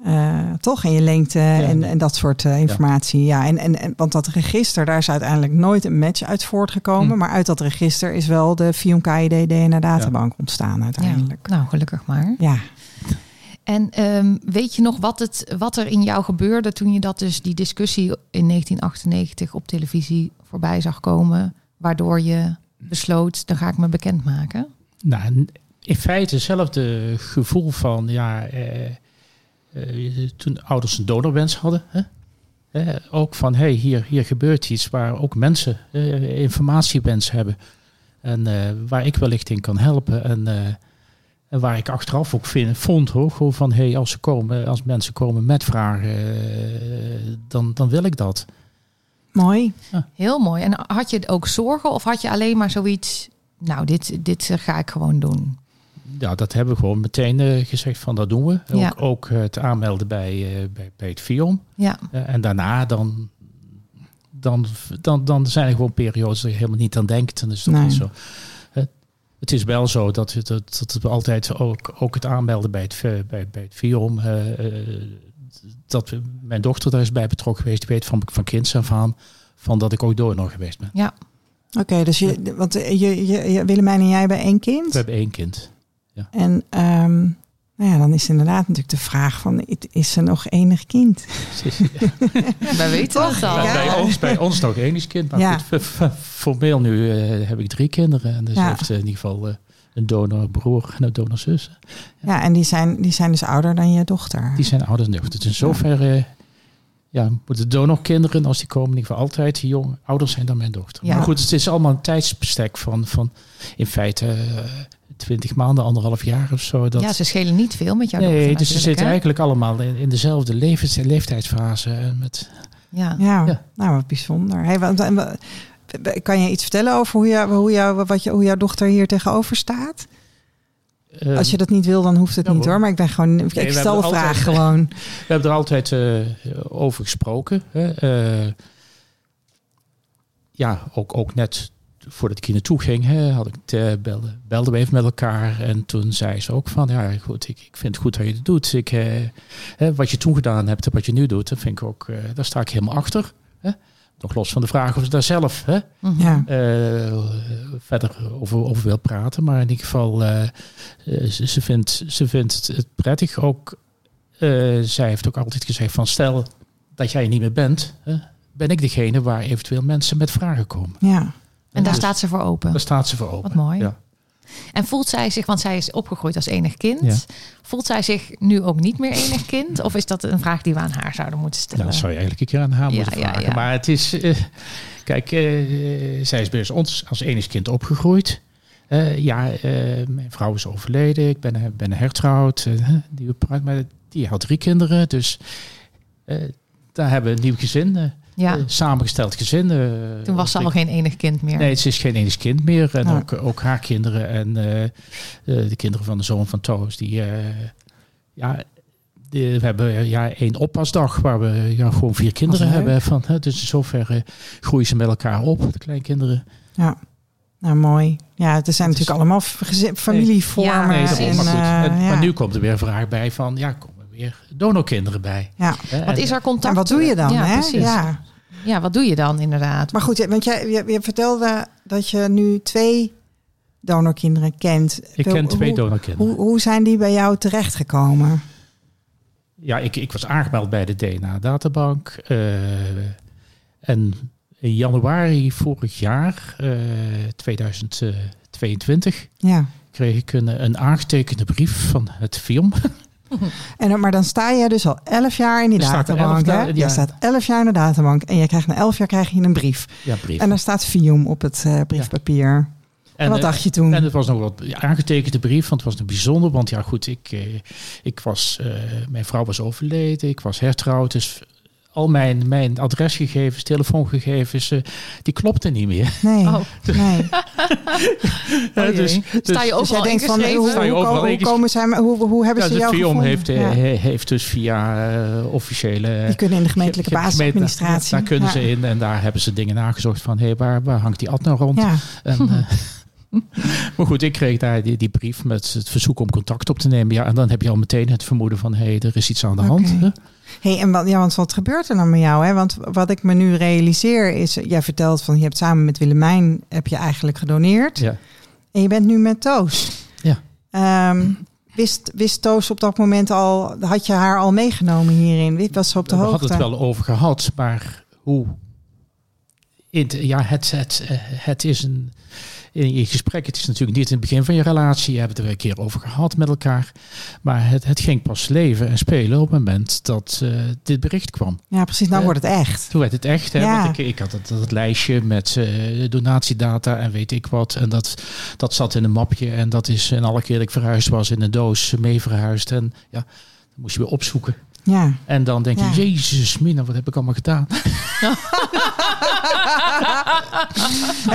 eh, toch en je lengte en, en dat soort eh, informatie. Ja, en, en, en want dat register, daar is uiteindelijk nooit een match uit voortgekomen. Hm. Maar uit dat register is wel de Fion KID DNA databank ontstaan ja, uiteindelijk. nou, gelukkig maar. Ja. En ehm, weet je nog wat, het, wat er in jou gebeurde toen je dat dus die discussie in 1998 op televisie voorbij zag komen, waardoor je besloot, dan ga ik me bekendmaken? Nou, in feite hetzelfde gevoel van, ja, eh, toen ouders een donorwens hadden. Hè? Eh, ook van, hey, hier, hier gebeurt iets waar ook mensen eh, informatiewens hebben. En eh, waar ik wellicht in kan helpen. En, eh, en waar ik achteraf ook vind, vond hoor, gewoon van, hey, als, ze komen, als mensen komen met vragen, eh, dan, dan wil ik dat. Mooi. Heel mooi. En had je ook zorgen of had je alleen maar zoiets, nou, dit, dit eh, ga ik gewoon doen? Ja, dat hebben we gewoon meteen eh, gezegd van, dat doen we. Ook, Ja. ook het aanmelden bij, eh, bij, bij het FIOM. Ja, Eh, en daarna dan, dan, dan, dan zijn er gewoon periodes dat je helemaal niet aan denkt. Dan is dat Nee. niet zo. Eh, het is wel zo dat, het- dat, dat we altijd ook, ook het aanmelden bij het, bij, bij het VIOM. eh, eh, dat we- mijn dochter daar is bij betrokken geweest. Die weet van, van kinds af aan van dat ik ook donor geweest ben. ja. Oké, dus je, want je, je, je, Willemijn en jij hebben één kind. We hebben één kind. En ehm, nou ja, dan is inderdaad natuurlijk de vraag van, is er nog enig kind? wij weten Toch? het al. Bij, Ja. bij, ons, bij ons nog één kind. Maar Ja. goed, formeel nu eh, heb ik drie kinderen. En dus Ja. heeft eh, in ieder geval eh, een donorbroer en een donorzus. Ja, en die zijn, die zijn dus ouder dan je dochter. Die zijn ouders nuchter. Dus in zoverre ja, moeten donorkinderen, als die komen, in ieder geval altijd jong, ouders zijn dan mijn dochter. Ja. Maar goed, het is allemaal een tijdsbestek van, van in feite twintig maanden, anderhalf jaar of zo. Dat, Ja, ze schelen niet veel met jouw nee, dochter dus ze zitten hè? eigenlijk allemaal in, in dezelfde levens, leeftijdsfase. Met, Ja. Ja, Ja. nou wat bijzonder. Hey, wat, en wat- kan je iets vertellen over hoe, je, hoe, jou, wat je, hoe jouw dochter hier tegenover staat? eh, Als je dat niet wil, dan hoeft het ja, niet hoor. Maar ik ben gewoon, ik stel de vraag altijd- gewoon. We hebben er altijd eh, over gesproken. Hè. Eh, ja, ook, ook net voordat ik hier naartoe ging, hè, had ik het, eh, belde, belden we even met elkaar. En toen zei ze ook van, ja goed, ik, ik vind het goed dat je het doet. Ik, eh, hè, wat je toen gedaan hebt en wat je nu doet, dat vind ik ook, eh, daar sta ik helemaal achter. Hè. Nog los van de vraag of ze daar zelf hè, Mhm. Ja, eh, verder over, over wil praten. Maar in ieder geval, ze, ze, vindt, ze vindt het prettig. Ook, eh, zij heeft ook altijd gezegd van stel dat jij er niet meer bent, hè, ben ik degene waar eventueel mensen met vragen komen. ja. En daar Dus staat ze voor open. Daar staat ze voor open. Wat mooi. Ja. En voelt zij zich, want zij is opgegroeid als enig kind, Ja. voelt zij zich nu ook niet meer enig kind? Of is dat een vraag die we aan haar zouden moeten Ja, stellen? dat zou je eigenlijk een keer aan haar Ja, moeten vragen. Maar het is, eh, kijk, eh, zij is bij ons als enig kind opgegroeid. Eh, ja, mijn vrouw is overleden. Ik ben, ben hertrouwd. maar die had drie kinderen. Dus daar hebben we een nieuw gezin. Eh, ja, eh, samengesteld gezin. eh, toen was ze al ik- geen enig kind meer. Nee, het is geen enig kind meer. En Ja. ook, ook haar kinderen en eh, eh, de kinderen van de zoon van Toos. Die, eh, ja, we hebben eh, ja, één oppasdag waar we ja, gewoon vier kinderen hebben. Van, hè, dus in zoverre groeien ze met elkaar op, de kleinkinderen. ja. Nou, mooi. Ja, het zijn Het is- natuurlijk allemaal familievormen. Ja, Nee, en, maar, eh, ja. maar nu komt er weer een vraag bij van, ja, er weer donorkinderen bij. Ja. Hè, Wat is er contact? En wat doe je dan? Ja, hè? precies. Ja. Ja, wat doe je dan inderdaad? Maar goed, want jij je, je vertelde dat je nu twee donorkinderen kent. Ik ken twee hoe, donorkinderen. hoe, hoe zijn die bij jou terechtgekomen? Ja, ik, ik was aangemeld bij de DNA-databank. eh, en in januari vorig jaar, eh 2022, Ja. kreeg ik een, een aangetekende brief van het film. En, dan- maar dan sta je dus al elf jaar in die er databank. elf hè? ja. Je staat elf jaar in de databank. En je krijgt na elf jaar krijg je een brief. Ja, brief. En daar staat Fium op het eh, briefpapier. En, wat eh, dacht je toen? En het was nog wat aangetekende brief, want het was een bijzonder. Want ja, goed, ik, eh, ik was, mijn vrouw was overleden, ik was hertrouwd. Dus al mijn, mijn adresgegevens, telefoongegevens, eh, die klopten niet meer. Nee, Oh. nee. Oh jee. dus, Sta je Dus overal denkt van, ingeschreven? hoe, Sta je hoe, overal hoe komen zij, hoe, hoe hebben ja, ze de jou gevonden? heeft, eh, Ja. he- heeft dus via eh, officiële... Die kunnen in de gemeentelijke ge- ge- basisadministratie. Daar kunnen Ja. ze in en daar hebben ze dingen nagezocht van, hé, hey, waar, waar hangt die ad nou rond? Ja, En, eh, maar goed, ik kreeg daar die, die brief met het verzoek om contact op te nemen. Ja, en dan heb je al meteen het vermoeden van, hé, hey, er is iets aan de hand. Hey, en wat, ja, want wat gebeurt er dan met jou? Hè? Want wat ik me nu realiseer is, jij vertelt van je hebt samen met Willemijn heb je eigenlijk gedoneerd. Ja. En je bent nu met Toos. Ja. Ehm, wist, wist Toos op dat moment al, had je haar al meegenomen hierin? Wist- Was ze op de We hoogte? hadden het wel over gehad, maar hoe... Ja, het, het, het is een... In je gesprek, het is natuurlijk niet in het begin van je relatie. Je hebt het er een keer over gehad met elkaar. Maar het, het ging pas leven en spelen op het moment dat eh, dit bericht kwam. Ja, precies. Nou Eh, wordt het echt. Toen werd het echt. Hè? Ja. Want ik, ik had het, dat lijstje met eh, donatiedata en weet ik wat. En dat, dat zat in een mapje. En dat is en alle keer dat ik verhuisd was in een doos mee verhuisd. En ja, dan moest je weer opzoeken. Ja. En dan denk je, Ja. jezus mina, wat heb ik allemaal gedaan?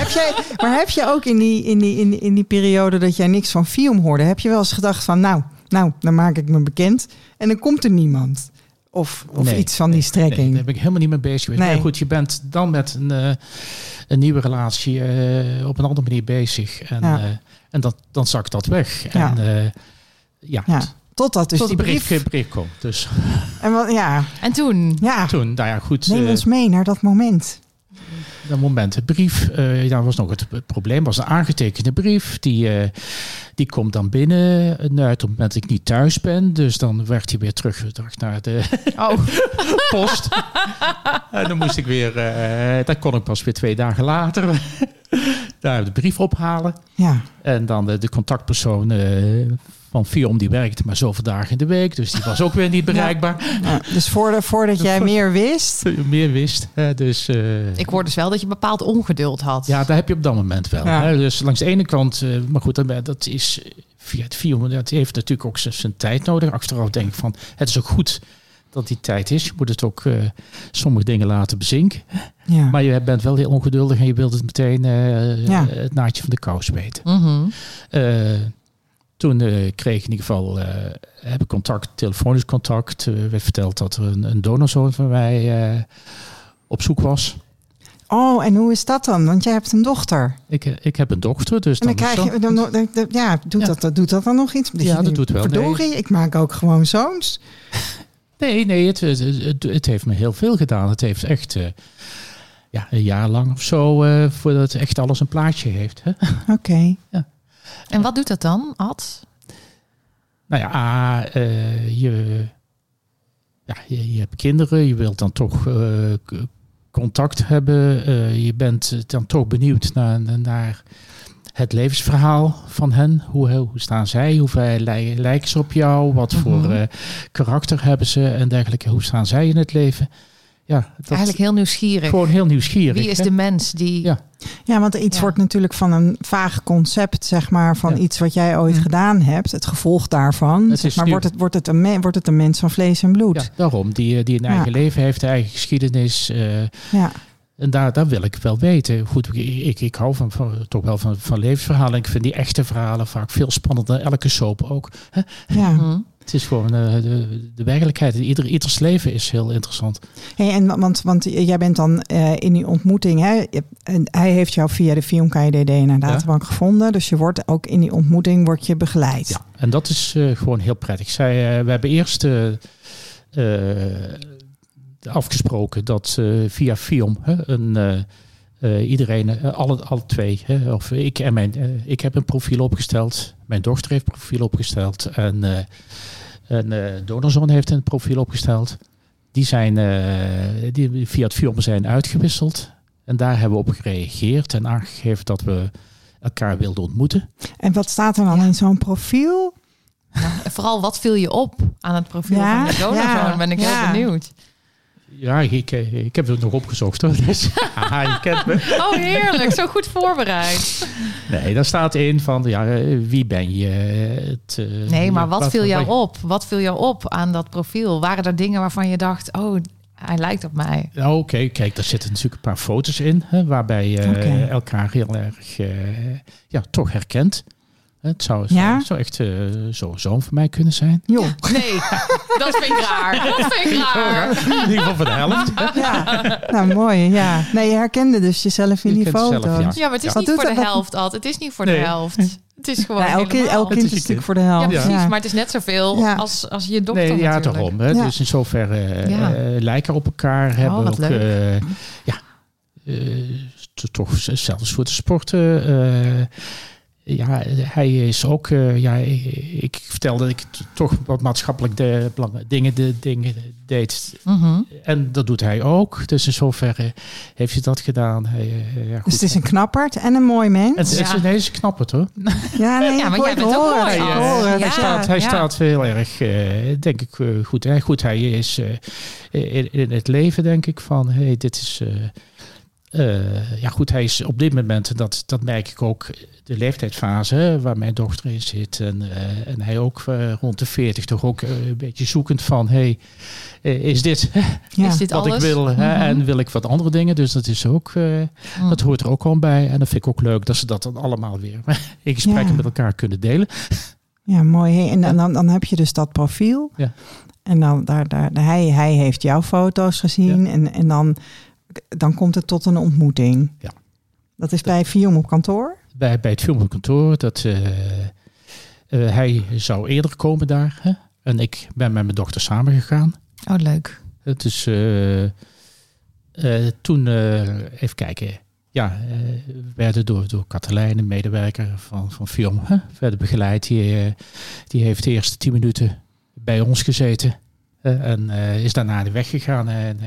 heb jij, maar heb je ook in die, in, die, in, die, in die periode dat jij niks van Fium hoorde, heb je wel eens gedacht van nou, nou, dan maak ik me bekend en dan komt er niemand? Of, of Nee, iets van die Nee, strekking? daar ben ik helemaal niet mee bezig geweest. Nee. Maar goed, je bent dan met een, eh, een nieuwe relatie eh, op een andere manier bezig. En, Ja. eh, en dat, dan zakt dat weg. Ja. En ja, ja, totdat dus tot die de brief. brief, brief komt. Dus En wat, ja, En toen? ja. toen, nou ja, goed. neem eh, ons mee naar dat moment. dat moment. De brief, eh daar was nog het, het probleem, was een aangetekende brief. Die, eh, die komt dan binnen nou, op het moment dat ik niet thuis ben. Dus dan werd hij weer teruggebracht naar de Oh, post. en dan moest ik weer, eh dat kon ik pas weer twee dagen later, daar de brief ophalen. Ja, En dan de, de contactpersoon eh, van Fiom, die werkte maar zoveel dagen in de week. Dus die was ook weer niet bereikbaar. ja. dus voordat, voordat jij meer wist. Meer wist. dus, eh, ik hoor dus wel dat je bepaald ongeduld had. Ja, daar heb je op dat moment wel. Ja. Hè? Dus langs de ene kant, eh, maar goed, dat, dat is via het film, dat heeft natuurlijk ook zijn- tijd nodig. Achteraf denk ik van, het is ook goed dat die tijd is. Je moet het ook eh, sommige dingen laten bezinken. Ja. Maar je bent wel heel ongeduldig en je wilt het meteen eh, Ja. het naadje van de kous weten. Eh, toen eh, kreeg ik in ieder geval eh, heb ik contact, telefonisch contact. Er werd verteld dat er een, een donorzoon van mij op zoek was. Oh, en hoe is dat dan? Want jij hebt een dochter. Ik, ik heb een dochter, dus En dan krijg je, dan, dan- dan- ja, doet, Ja. Dat, dat, doet dat dan nog iets? Ja, je dat doet wel, Verdorie, ik maak ook gewoon zoons. Nee, nee, het, het, het, het heeft me heel veel gedaan. Het heeft echt ja, een jaar lang of zo voordat het echt alles een plaatje heeft. Hè? Oké. En wat doet dat dan, Ad? Nou ja, A, eh, je, ja je, je hebt kinderen, je wilt dan toch eh, contact hebben. Eh, je bent dan toch benieuwd naar, naar het levensverhaal van hen. Hoe, hoe staan zij? Hoe lij- lijken ze op jou? Wat voor Mhm. karakter hebben ze en dergelijke? Hoe staan zij in het leven? Ja, dat Eigenlijk heel nieuwsgierig. gewoon heel nieuwsgierig. Wie is hè? de mens die... Ja. Ja, want iets Ja. wordt natuurlijk van een vaag concept, zeg maar, van Ja. iets wat jij ooit gedaan hebt. Het gevolg daarvan. Het zeg is maar nu- wordt het, wordt, het een me- wordt het een mens van vlees en bloed. Ja, daarom. Die, eh, die een eigen Ja. leven heeft, een eigen geschiedenis. eh, Ja. en daar, daar wil ik wel weten. Goed, ik, ik, ik hou van, van, toch wel van, van levensverhalen. Ik vind die echte verhalen vaak veel spannender. Elke soap ook. ja. Het is gewoon eh, de, de werkelijkheid. Ieder, ieders leven is heel interessant. Hey, en, want, want jij bent dan eh, in die ontmoeting, hè, hij heeft jou via de Film KDD naar databank gevonden. Dus je wordt ook in die ontmoeting wordt je begeleid. Ja, en dat is eh, gewoon heel prettig. Zij, we hebben eerst afgesproken dat via Film een, eh, iedereen, eh, alle, alle twee, hè, of ik en mijn, eh, ik heb een profiel opgesteld, mijn dochter heeft een profiel opgesteld en eh een eh donorzoon heeft een profiel opgesteld. Die zijn eh, die via het Film zijn uitgewisseld. En daar hebben we op gereageerd en aangegeven dat we elkaar wilden ontmoeten. En wat staat er dan Ja. in zo'n profiel? Nou, en vooral, wat viel je op aan het profiel Ja, van de donorzoon? ja, Ben ik ja. heel benieuwd. Ja, ik, eh, ik heb het nog opgezocht hoor. Dus, haha, je kent me. Oh, heerlijk. Zo goed voorbereid. Nee, daar staat in van ja, eh, wie ben je? Het, eh, Nee, maar wat viel jou op? Wat viel jou op aan dat profiel? Waren er dingen waarvan je dacht, oh, hij lijkt op mij? Oké, kijk, daar zitten natuurlijk een paar foto's in, hè, waarbij je elkaar heel erg eh, ja, toch herkent. Het zou, Ja? zou, echt eh, zo'n zoon van mij kunnen zijn. Nee, dat vind ik raar. Dat vind ik raar. In ieder geval voor de helft. Ja, nou mooi. Ja. Nee, je herkende dus jezelf in Je die foto's. ja. Ja, maar het is niet voor de helft altijd. Het is niet voor Nee. de helft. Het is gewoon Ja, elk, kind, elk kind is natuurlijk voor de Ja, helft. precies. Ja. Maar het is net zoveel Ja. als, als je dochter Nee, ja, daarom. Hè. Ja. Dus in zoverre eh, Ja. eh, lijken op elkaar. hebben wat ook, leuk. eh, ja, toch zelfs voor de sporten. Ja, hij is ook, ja, ik, vertelde dat ik toch wat maatschappelijk de, belang- dingen, de, dingen deed. Mhm. En dat doet hij ook. Dus in zoverre heeft hij dat gedaan. Hij, eh, ja, goed. Dus het is een knapperd en een mooi mens. Het is, Ja. nee, het is knap het hoor. Ja, nee, Ja, maar jij bent ook mooi, Hij, staat, hij ja. staat heel erg, eh, denk ik, goed. Hè? Goed, hij is eh, in, in het leven, denk ik, van hey, dit is. Eh, ja, goed, hij is op dit moment, dat, dat merk ik ook, de leeftijdsfase waar mijn dochter in zit. En, eh, en hij ook eh, rond de 40 toch ook eh, een beetje zoekend van: hey, is dit Ja. Is dit wat alles? ik wil? Hè? Mhm. En wil ik wat andere dingen? Dus dat is ook. eh, Mm. dat hoort er ook al bij. En dat vind ik ook leuk dat ze dat dan allemaal weer in gesprekken Ja. met elkaar kunnen delen. Ja, mooi. Hey, En dan, dan, dan heb je dus dat profiel. Ja. En dan daar, daar, hij, hij heeft jouw foto's gezien. En, en dan, dan komt het tot een ontmoeting. Ja. Dat is bij Fium op kantoor. bij, bij het filmkantoor. Dat, eh, eh, hij zou eerder komen daar. Hè? En ik ben met mijn dochter samengegaan. Oh, leuk. Het is eh, toen, even kijken. Ja, we werden door, door Katelijn, een medewerker van, van film, hè, werden begeleid. Die, die heeft de eerste tien minuten bij ons gezeten. en is daarna de weg gegaan. En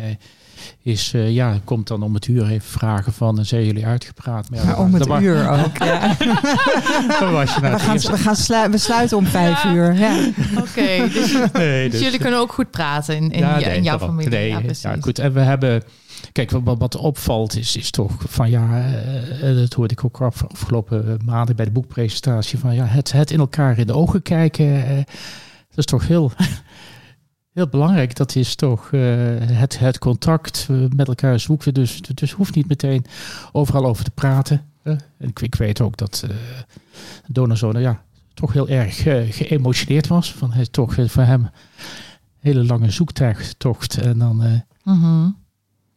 is, eh, ja, komt dan om het uur even vragen van, eh, zijn jullie uitgepraat? Maar ja, Maar om het uur ook. Ja. dan was je naar We gaan, we gaan slu- we sluiten om vijf Ja. uur. Ja. Oké, dus, Nee, dus dus- jullie kunnen ook goed praten in, in, Ja, jouw daarom. familie. Nee, ja, precies. ja, goed. En we hebben, kijk, wat, wat opvalt is, is toch van ja, eh, dat hoorde ik ook af, afgelopen maanden bij de boekpresentatie van ja, het, het in elkaar in de ogen kijken, dat is toch heel, heel belangrijk. Dat is toch eh, het, het contact eh, met elkaar zoeken. Dus, dus hoeft niet meteen overal over te praten. En ik, weet ook dat eh Donazone, ja, toch heel erg geëmotioneerd was. Van hij toch voor hem hele lange zoektocht. En dan eh,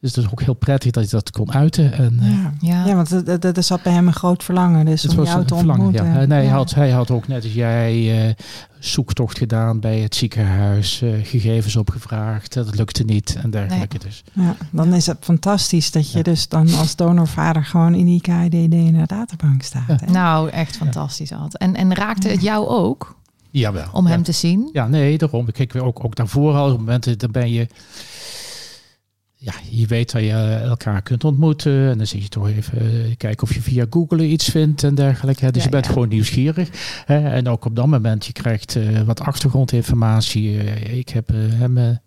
Is het dus ook heel prettig dat hij dat kon uiten. En, eh, Ja. Ja. ja, want er- zat bij hem een groot verlangen. Dus het om was jou te verlangen. ontmoeten. Ja. Nee, hij, Ja. had, hij had ook net als jij eh, zoektocht gedaan bij het ziekenhuis. eh, gegevens opgevraagd. Dat lukte niet en dergelijke. Dus. Ja, dan is het fantastisch dat je Ja. dus dan als donorvader gewoon in die KIDD in de databank staat. Nou, echt fantastisch had. En, en raakte het jou ook Jawel. om ja. hem te zien? Ja, nee, daarom. Kijk, ook, ook daarvoor al, op momenten, dan ben je... Ja, je weet dat je elkaar kunt ontmoeten. En dan zit je toch even eh, kijken of je via Google iets vindt en dergelijke. hè. Dus Ja, je bent ja. gewoon nieuwsgierig. Hè? En ook op dat moment, je krijgt eh, wat achtergrondinformatie. Eh, ik heb eh, hem eh, een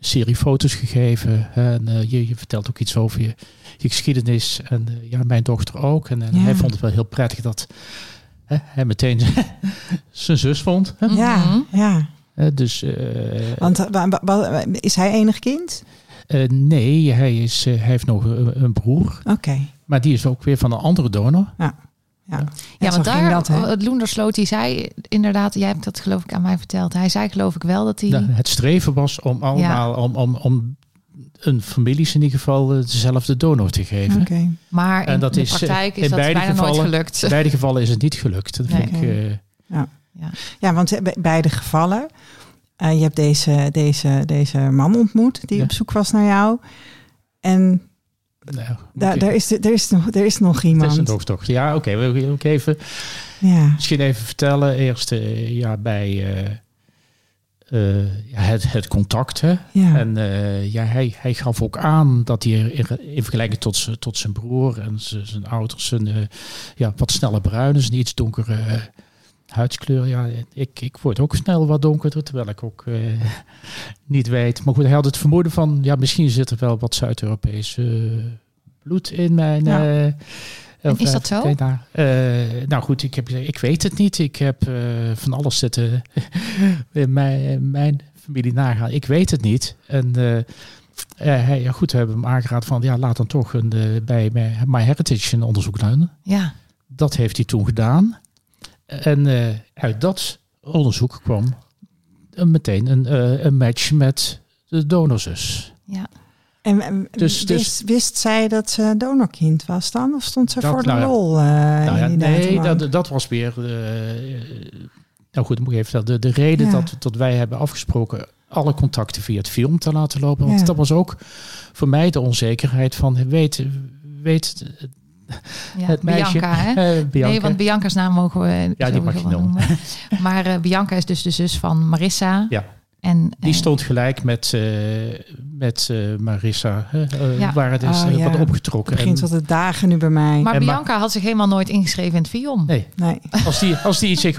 serie foto's gegeven. En eh, je, je vertelt ook iets over je, je geschiedenis. En ja, mijn dochter ook. En, en Ja. hij vond het wel heel prettig dat hè, hij meteen zijn zus vond. Hè? Ja, Mhm. ja. Dus, eh, Want wa- wa- wa- is hij enig kind? Eh, nee, hij, is, eh, hij heeft nog een, een broer. Oké. Maar die is ook weer van een andere donor. Ja. Ja, zo want daar, dat, het Loendersloot, die zei inderdaad, jij hebt dat geloof ik aan mij verteld. Hij zei geloof ik wel dat hij... Ja, het streven was om allemaal, om, om, om een families in ieder geval eh, dezelfde donor te geven. Oké. Maar in En dat de is, eh, praktijk is in dat beide bijna nooit gevallen- gelukt. In beide gevallen is het niet gelukt. Dat vind Nee. ik, eh, Ja, want bij beide gevallen. Eh, je hebt deze, deze, deze man ontmoet die Ja. op zoek was naar jou. En nou, daar, is, er, is nog, er is nog Het is iemand. een dooftocht. Ja, oké. we wil ook even Ja. misschien even vertellen. Eerst eh, ja, bij, eh, het, het contact. Hè? Ja. En ja, hij, hij gaf ook aan dat hij in, in vergelijking tot, tot zijn broer en zijn ouders een ja, wat sneller bruin is, een iets donkere huidskleur. Ja, ik, ik word ook snel wat donkerder, terwijl ik ook eh, niet weet. Maar goed, hij had het vermoeden van, ja, misschien zit er wel wat Zuid-Europees eh, bloed in mijn... Ja. eh, of, is dat zo? Eh, nou goed, ik, heb, ik weet het niet. Ik heb van alles zitten in mijn, mijn familie nagaan. Ik weet het niet. En hij, ja, goed, we hebben hem aangeraden van ja, laat dan toch een, bij My- MyHeritage een onderzoek doen. Ja, Dat heeft hij toen gedaan. En eh, uit dat onderzoek kwam meteen een, eh, een match met de donorzus. ja. En, en Dus- wist, dus- wist zij dat ze donorkind was dan? Of stond ze Dat- voor de nou lol? Nou ja, die nee, dat, dat was weer. nou goed, moet ik even. De, de reden Ja. dat, dat wij hebben afgesproken alle contacten via het film te laten lopen. Want Ja. dat was ook voor mij de onzekerheid van weet, weet ja. het meisje. Bianca, hè? eh, Bianca. Nee, want Bianca's naam mogen we Ja, die mag je noemen. Maar eh, Bianca is dus de zus van Marissa. Ja. En, Die eh, stond gelijk met, eh, met eh, Marissa. hè, eh, Ja. Waar het is Oh, eh, ja. wat opgetrokken. Het begint En- tot de dagen nu bij mij. Maar En Ma- Bianca had zich helemaal nooit ingeschreven in het film. nee, nee. als die, als die zich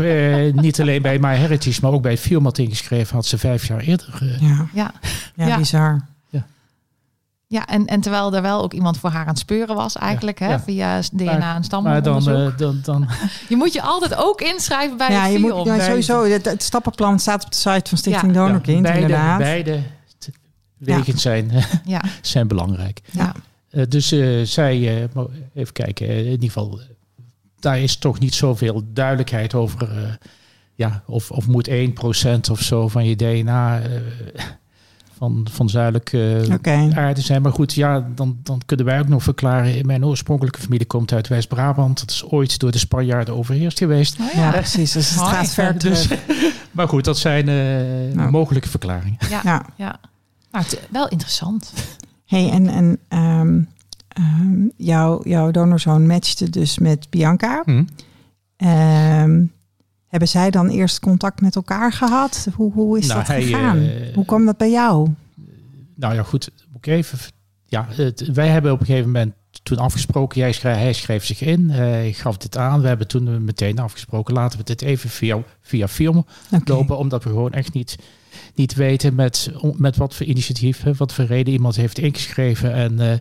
niet alleen bij MyHeritage, maar ook bij het film had ingeschreven, had ze vijf jaar eerder. Ja. Ja, Ja, Ja. bizar. Ja en, en terwijl er wel ook iemand voor haar aan het speuren was eigenlijk, hè, ja. via DNA Maar- en maar dan, eh, dan, dan, je moet je altijd ook inschrijven bij Ja, het je moet, ja, sowieso. Het, het stappenplan staat op de site van Stichting Ja. Donorkind, beide, inderdaad. beide zijn, Ja, zijn belangrijk. ja. Eh, dus eh, zij, eh, even kijken, in ieder geval, daar is toch niet zoveel duidelijkheid over. eh, ja, of, of moet 1% of zo van je DNA eh, van, van zuidelijk eh, Oké. aarde zijn. Maar goed, ja, dan, dan kunnen wij ook nog verklaren. Mijn oorspronkelijke familie komt uit West-Brabant. Dat is ooit door de Spanjaarden overheerst geweest. Oh, Ja, ja. precies. Dus het gaat ver Dus- terug. Maar goed, dat zijn eh, Nou. mogelijke verklaringen. Ja, Ja. ja. Maar het, wel interessant. Hey, en, en ehm, ehm, jouw, jouw donorzoon matchte dus met Bianca. Hm. Ehm, hebben zij dan eerst contact met elkaar gehad? Hoe, hoe is Nou, dat hij, gegaan? eh, hoe kwam dat bij jou? Nou ja, goed. Moet ik even. Ja, het, wij hebben op een gegeven moment toen afgesproken. Jij schreef, hij schreef zich in. Hij gaf dit aan. We hebben toen meteen afgesproken. Laten we dit even via, via film lopen. Omdat we gewoon echt niet, niet weten met, met wat voor initiatief, wat voor reden iemand heeft ingeschreven. En eh,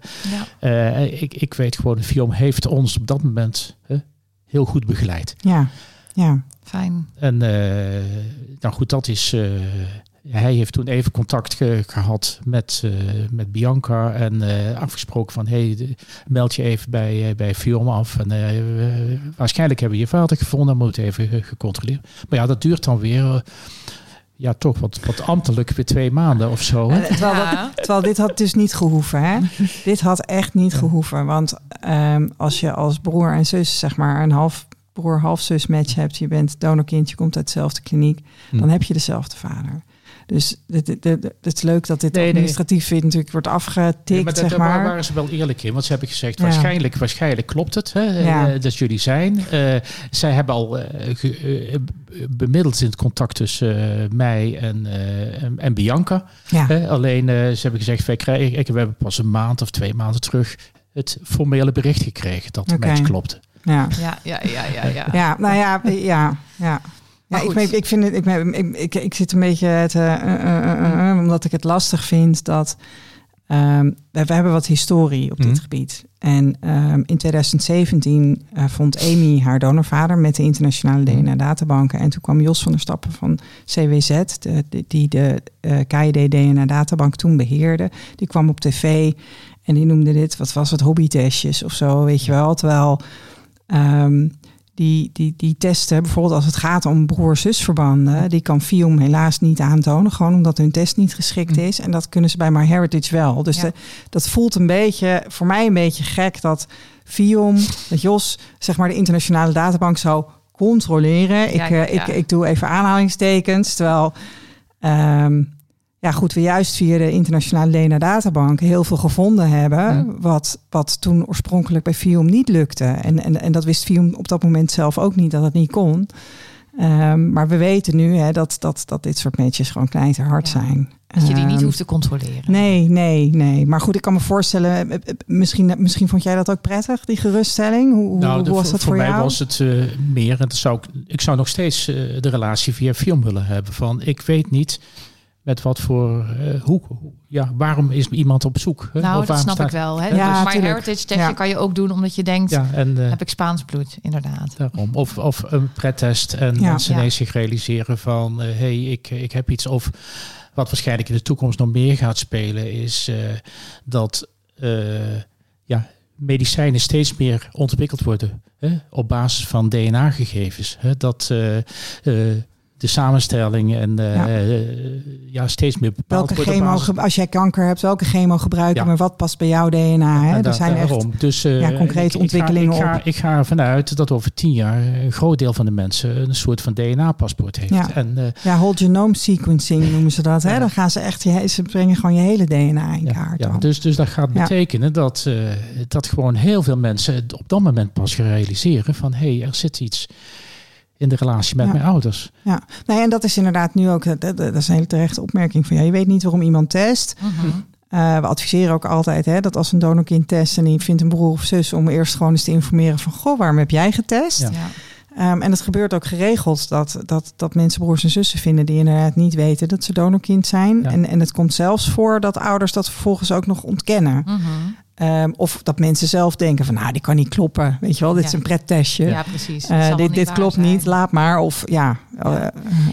Ja. eh, ik, ik weet gewoon, de film heeft ons op dat moment hè, heel goed begeleid. Ja, ja. Fijn. En eh, nou goed, dat is. eh, hij heeft toen even contact ge- gehad met, eh, met Bianca en eh, afgesproken van hey, de- meld je even bij, bij Fiona af. En eh, we- waarschijnlijk hebben we je vader gevonden, moet even ge- gecontroleerd. Maar ja, dat duurt dan weer. ja, toch wat, wat ambtelijk weer twee maanden of zo. Hè? Terwijl, dat- terwijl dit had dus niet gehoeven. Hè? dit had echt niet gehoeven. Want ehm, als je als broer en zus zeg maar een half broer, half zus match hebt. Je bent donorkind, je komt uit dezelfde kliniek. Hm. Dan heb je dezelfde vader. Dus het is leuk dat dit Nee, nee. administratief weer natuurlijk wordt afgetikt, Ja, maar zeg daar maar. waren ze wel eerlijk in. Want ze hebben gezegd, Ja. waarschijnlijk, waarschijnlijk klopt het. Hè, Ja. eh, dat jullie zijn. Eh, zij hebben al eh, ge- bemiddeld in het contact tussen mij en, eh, en, Bianca. ja. Hè, alleen eh, ze hebben gezegd, wij krijgen, ik, we hebben pas een maand of twee maanden terug het formele bericht gekregen dat het Oké. match klopte. Ja. Ja, ja, ja, ja, ja. Ja, nou ja, ja, ja. Ja, ik, ik, vind het, ik, ik, ik, ik zit een beetje te, eh, eh, eh, omdat ik het lastig vind dat ehm, we, we hebben wat historie op dit Mhm. gebied. En ehm, in 2017 eh, vond Amy haar donorvader met de internationale Mhm. DNA-databanken. En toen kwam Jos van der Stappen van CWZ, de, de- die de eh KID DNA-databank toen beheerde. Die kwam op tv en die noemde dit, wat was het, hobbytestjes of zo, weet je wel. Terwijl ehm, die, die, die testen, bijvoorbeeld als het gaat om broer-zusverbanden, die kan FIOM helaas niet aantonen, gewoon omdat hun test niet geschikt Hm. is. En dat kunnen ze bij MyHeritage wel. Dus Ja. de- dat voelt een beetje, voor mij een beetje gek dat FIOM, dat Jos, zeg maar de internationale databank zou controleren. Ja, ik, ja, eh, ik, ik doe even aanhalingstekens, terwijl... ehm, ja, goed, we juist via de internationale DNA-databank heel veel gevonden hebben. Ja. Wat, wat toen oorspronkelijk bij FIOM niet lukte. En, en, en dat wist FIOM op dat moment zelf ook niet dat het niet kon. Ehm, maar we weten nu hè, dat, dat, dat dit soort meetjes gewoon klein te hard Ja. zijn. Dat je die niet Ehm, hoeft te controleren. Nee, nee, nee. Maar goed, ik kan me voorstellen, eh, eh, misschien, misschien vond jij dat ook prettig, die geruststelling? Hoe, hoe- Nou, de- was dat voor, mij jou? was het eh, meer, en dat zou ik, ik zou nog steeds eh, de relatie via film willen hebben. Van ik weet niet met wat voor, eh, hoe, ja, waarom is iemand op zoek? hè? Nou, Of dat snap staat- ik wel. Hè? Ja, dus My. Heritage testje Ja. kan je ook doen omdat je denkt, Ja, en eh, heb ik Spaans bloed, inderdaad. daarom. Of, of een prettest en Ja. mensen Ja. ineens zich realiseren van, hé, hey, ik, ik heb iets of wat waarschijnlijk in de toekomst nog meer gaat spelen, is eh, dat eh, ja, medicijnen steeds meer ontwikkeld worden hè, op basis van DNA-gegevens. Hè, dat eh, eh, de samenstelling en eh, Ja. ja. ja, steeds meer bepaald Welke chemo, als jij kanker hebt, welke chemo gebruiken, Ja. maar wat past bij jouw DNA? Hè? Er zijn echt daarom. Dus, eh, ja, concrete ik- ik ga- ontwikkelingen Ik ga, op. ik ga ervan uit dat over tien jaar een groot deel van de mensen een soort van DNA-paspoort heeft. Ja. En, eh, ja, whole genome sequencing noemen ze dat. Hè? Dan gaan ze echt, je, ze brengen gewoon je hele DNA in kaart. ja, dus, dus dat gaat betekenen dat, eh, dat gewoon heel veel mensen op dat moment pas gaan realiseren van hé, hey, er zit iets in de relatie met Ja. mijn ouders. Ja, nee, en dat is inderdaad nu ook, dat, is een hele terechte opmerking van jou. Je weet niet waarom iemand test. Mhm. Eh, we adviseren ook altijd hè, dat als een donorkind test en die vindt een broer of zus, om eerst gewoon eens te informeren van, goh, waarom heb jij getest? Ja. Ja. Ehm, en het gebeurt ook geregeld dat, dat, dat mensen broers en zussen vinden die inderdaad niet weten dat ze donorkind zijn. Ja. En, en het komt zelfs voor dat ouders dat vervolgens ook nog ontkennen. Mhm. Ehm, of dat mensen zelf denken van, nou, die kan niet kloppen. Weet je wel, dit Ja. is een prettestje. ja, precies. Eh, dit dit klopt zijn. niet, laat maar. Of ja, Ja. eh,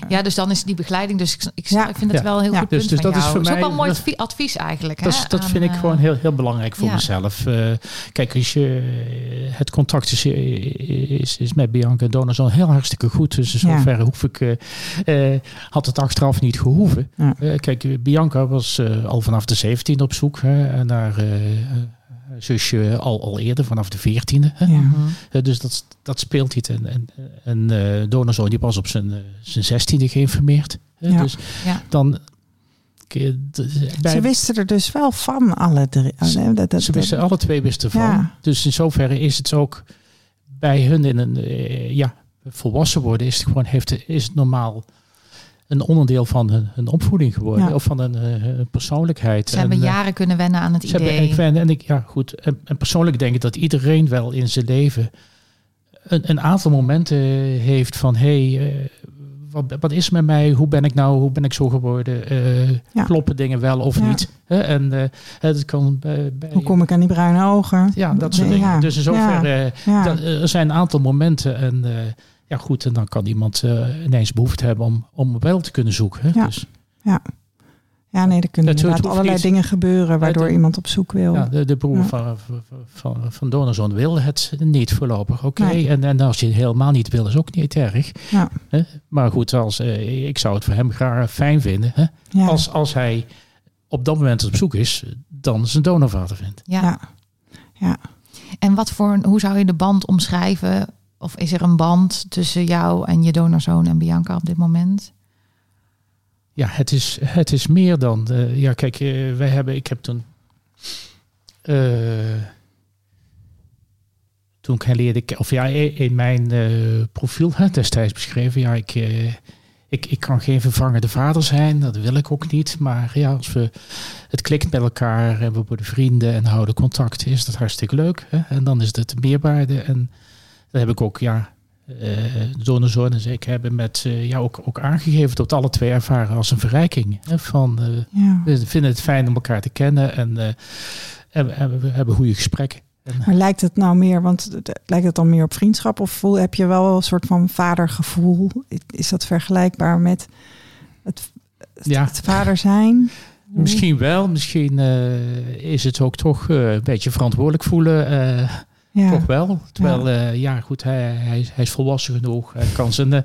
Ja, dus dan is die begeleiding. Dus ik, ik, Ja. ik vind het Ja. wel een heel Ja. goed Dus- punt dus van dat is voor is ook mij- wel een mooi dat- advi- advies eigenlijk. Dat, hè, dat aan, vind ik eh, gewoon heel, heel belangrijk voor ja. mezelf. Eh, kijk, als je, het contact is, is, is met Bianca Donazon heel hartstikke goed. Dus in Ja. zoverre hoef ik, had het achteraf niet gehoeven. Ja. Eh, kijk, Bianca was eh, al vanaf de 17 op zoek hè, naar eh, zusje al, al eerder, vanaf de 14e. Hè. ja. Mhm. Eh, dus dat, dat speelt niet. En, en, en eh Donazon die was op zijn, eh, zijn 16e geïnformeerd. hè. Ja. Dus Ja. dan... eh, Ze wisten er dus wel van, alle drie. Ze- Oh, dat- dat- ze wisten alle twee wisten van. Ja. Dus in zoverre is het ook bij hun in een eh, ja, volwassen worden, is het gewoon heeft, is het normaal een onderdeel van hun, hun opvoeding geworden. Ja. Of van een, eh, een persoonlijkheid. Ze hebben En, eh, jaren kunnen wennen aan het ze hebben- idee. ik ben, en ik, ja, goed. En, en persoonlijk denk ik dat iedereen wel in zijn leven een, een aantal momenten heeft van hé, hey, eh, wat, wat is met mij? Hoe ben ik nou? Hoe ben ik zo geworden? Ja. Kloppen dingen wel of Ja. niet? En het kan bij, bij Hoe kom ik aan die bruine ogen? ja, dat soort dingen. ja. Dus in zoverre, er zijn een aantal momenten en ja goed, en dan kan iemand eh, ineens behoefte hebben om, om wel te kunnen zoeken. Hè? Ja. Dus, Ja, nee, er kunnen het inderdaad allerlei niet. dingen gebeuren waardoor iemand op zoek wil. ja, de, de broer Ja. van, van, van, Donnerzoon wil het niet voorlopig. Oké, Nee. en, en als je het helemaal niet wil, is ook niet erg. Ja. Hè? Maar goed, als, eh, ik zou het voor hem graag fijn vinden. Hè? Ja. Als, als hij op dat moment op zoek is, dan zijn donorvader vindt. Ja. Ja. Ja. En wat voor, een- hoe zou je de band omschrijven? Of is er een band tussen jou en je donorzoon en Bianca op dit moment? Ja, het is, het is meer dan. eh, ja, kijk, eh, wij hebben. Ik heb toen. eh, toen ik Of ja, in mijn profiel hè, destijds beschreven. Ja, ik, ik, ik kan geen vervangende vader zijn. Dat wil ik ook niet. Maar ja, als we. Het klikt met elkaar en we worden vrienden en houden contact. Is dat hartstikke leuk. Hè? En dan is het meerwaarde. En dat heb ik ook, ja. eh Donorzoon en ik hebben met eh, ja, ook, ook aangegeven dat alle twee ervaren als een verrijking. Hè, van, eh, Ja. we vinden het fijn om elkaar te kennen en, en, en we hebben goede gesprekken. En, Maar lijkt het nou meer, want lijkt het dan meer op vriendschap? Of voel, heb je wel een soort van vadergevoel? Is dat vergelijkbaar met het, het, Ja. het vader zijn? misschien wel, misschien is het ook toch een beetje verantwoordelijk voelen. Ja. Toch wel. Terwijl, ja, ja goed, hij, hij, is- hij is volwassen genoeg. Hij kan zijn. eh,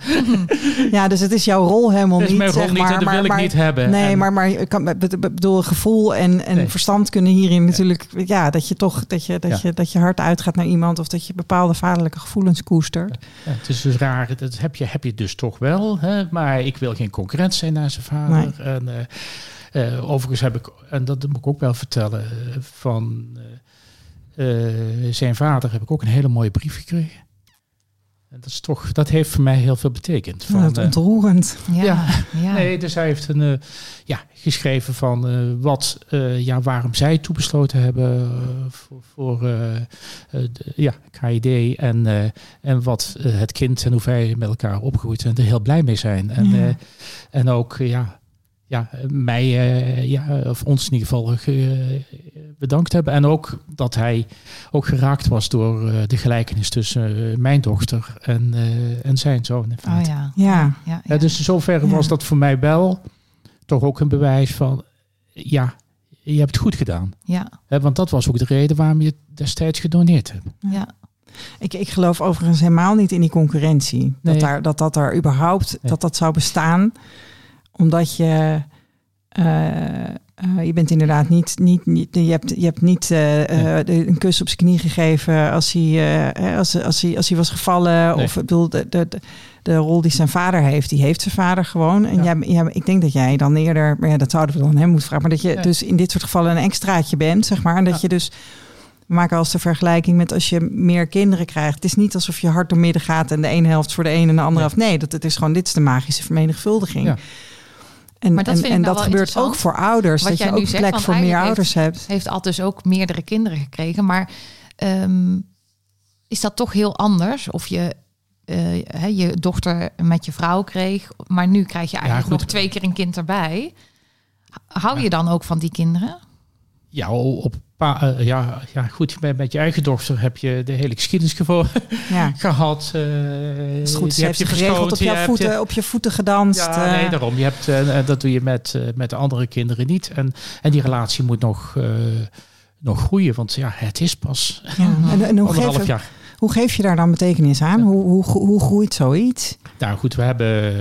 ja, dus het is jouw rol helemaal dat is niet. mijn rol zeg niet maar, en dat maar, wil ik niet hebben. Nee, En- maar, maar ik kan, bedoel, gevoel en, en Nee. verstand kunnen hierin natuurlijk, ja, dat je toch, dat je, dat, Ja. je, dat je hard uitgaat naar iemand of dat je bepaalde vaderlijke gevoelens koestert. Het is dus raar, dat heb je, heb je dus toch wel. Hè? Maar ik wil geen concurrent zijn naar zijn vader. En, eh, eh, overigens heb ik, en dat moet ik ook wel vertellen, eh, van eh, eh, zijn vader heb ik ook een hele mooie brief gekregen. En dat, is toch, dat heeft voor mij heel veel betekend. Ja, dat eh, ontroerend. Ja, Ja. ja. Nee, dus hij heeft een, eh, ja, geschreven van eh, wat, eh, ja, waarom zij toebesloten hebben eh, voor, voor eh, eh, de, ja, KID en, eh, en wat eh, het kind en hoe wij met elkaar opgegroeid zijn, er heel blij mee zijn. En, Ja. eh, en ook, eh, ja, ja, mij, eh, ja, of ons in ieder geval ge- bedankt hebben. En ook dat hij ook geraakt was door eh, de gelijkenis tussen eh, mijn dochter en, eh, en zijn zoon. In Oh feite. ja. Ja. ja, Ja, dus in zoverre Ja. was dat voor mij wel toch ook een bewijs van, ja, je hebt het goed gedaan. ja, Hè, want dat was ook de reden waarom je het destijds gedoneerd hebt. ja. Ik, ik geloof overigens helemaal niet in die concurrentie. Nee. Dat, daar, dat dat er überhaupt Nee. dat dat zou bestaan. Omdat je. eh, eh, je bent inderdaad niet. niet, niet je, hebt, je hebt niet eh, eh, een kus op zijn knie gegeven als hij, eh, hè, als, als hij, als hij was gevallen. Nee. Of ik bedoel, de, de, de, rol die zijn vader heeft, die heeft zijn vader gewoon. En Ja. jij, jij, ik denk dat jij dan eerder, maar ja, dat zouden we dan hem moeten vragen. Maar dat je Ja. dus in dit soort gevallen een extraatje bent, zeg maar. En dat Ja. je dus we maken als de vergelijking met als je meer kinderen krijgt. Het is niet alsof je hart door midden gaat en de ene helft voor de ene en de andere helft. Nee, dat het is gewoon dit is de magische vermenigvuldiging. En, Maar dat en, nou dat gebeurt ook voor ouders. wat dat je jij ook nu zegt, plek voor meer ouders hebt. heeft Ad dus ook meerdere kinderen gekregen. Maar ehm, is dat toch heel anders? Of je eh, hè, je dochter met je vrouw kreeg, maar nu krijg je eigenlijk nog twee keer een kind erbij. Hou je dan ook van die kinderen? Ja, op pa, eh, ja, ja, goed, met, met je eigen dochter heb je de hele geschiedenis Ja, gehad. eh is goed. die Ze heb heeft je geregeld op, je jouw hebt voeten, je- op je voeten gedanst. Ja, eh. nee, daarom. Je hebt, eh, dat doe je met, eh, met de andere kinderen niet. En, en die relatie moet nog, eh, nog groeien, want ja, het is pas ja. En, en anderhalf geef, jaar. hoe geef je daar dan betekenis aan? Hoe, hoe, hoe groeit zoiets? Nou goed, we hebben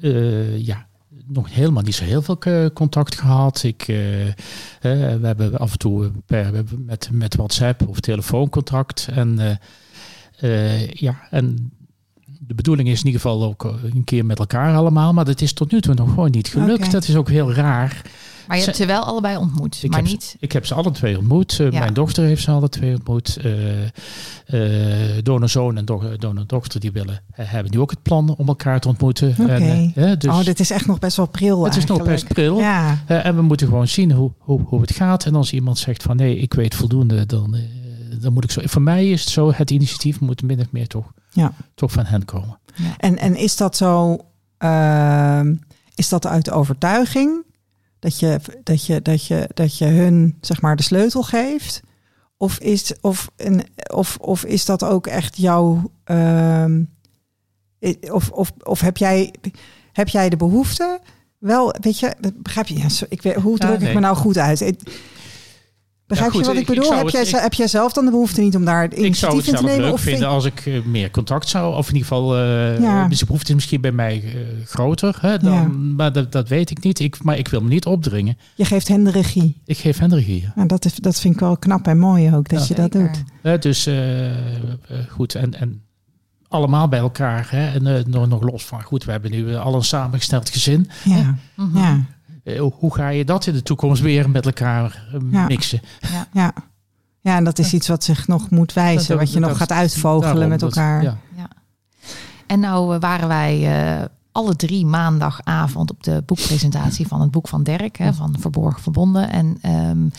eh, ja, nog helemaal niet zo heel veel eh, contact gehad. Ik, eh, eh, we hebben af en toe per, met, met WhatsApp of telefooncontact. En, ja, en de bedoeling is in ieder geval ook een keer met elkaar allemaal. Maar dat is tot nu toe nog gewoon niet gelukt. Dat is ook heel raar. Maar je hebt ze wel allebei ontmoet, Ik maar heb niet. Ik heb ze alle twee ontmoet. Uh, Ja. Mijn dochter heeft ze alle twee ontmoet. Uh, uh, donorzoon en do donordochter die willen, hebben nu ook het plan om elkaar te ontmoeten. En, dus oh, dit is echt nog best wel pril het is nog best pril. Ja. En we moeten gewoon zien hoe, hoe, hoe het gaat. En als iemand zegt van nee, ik weet voldoende, dan, dan moet ik zo. Voor mij is het zo, het initiatief moet min of meer toch, ja. toch van hen komen. Ja. En, en is dat zo, uh, is dat uit overtuiging? Dat je, dat, je, dat, je, dat je hun zeg maar de sleutel geeft? Of is, of, een, of, of is dat ook echt jouw. Uh, of, of, of heb, jij, heb jij de behoefte? Wel, weet je, begrijp je? Ja, ik weet, hoe druk ja, nee. ik me nou goed uit? Ik, Begrijp ja, goed, je wat ik bedoel? Ik heb, jij, heb jij zelf dan de behoefte niet om daar initiatief in te nemen? Ik zou het zelf leuk of vinden als ik uh, meer contact zou. Of in ieder geval, uh, ja. dus de behoefte is misschien bij mij uh, groter. Hè, dan, ja. Maar dat, dat, weet ik niet. Ik, maar ik wil me niet opdringen. Je geeft hen de regie. Ik geef hen de regie, ja. dat, is, dat vind ik wel knap en mooi ook, dat je dat doet. dus uh, goed, en... en allemaal bij elkaar. Hè? En uh, nog, nog los van, goed, we hebben nu al een samengesteld gezin. Ja, ja. Uh, hoe ga je dat in de toekomst weer met elkaar uh, ja. mixen? Ja. ja. Ja, en dat is iets wat zich nog moet wijzen, dat, wat je dat, nog gaat uitvogelen daarom, met elkaar. Ja. ja. En nou waren wij uh, alle drie maandagavond op de boekpresentatie van het boek van Dirk, hè, van Verborgen Verbonden. En um,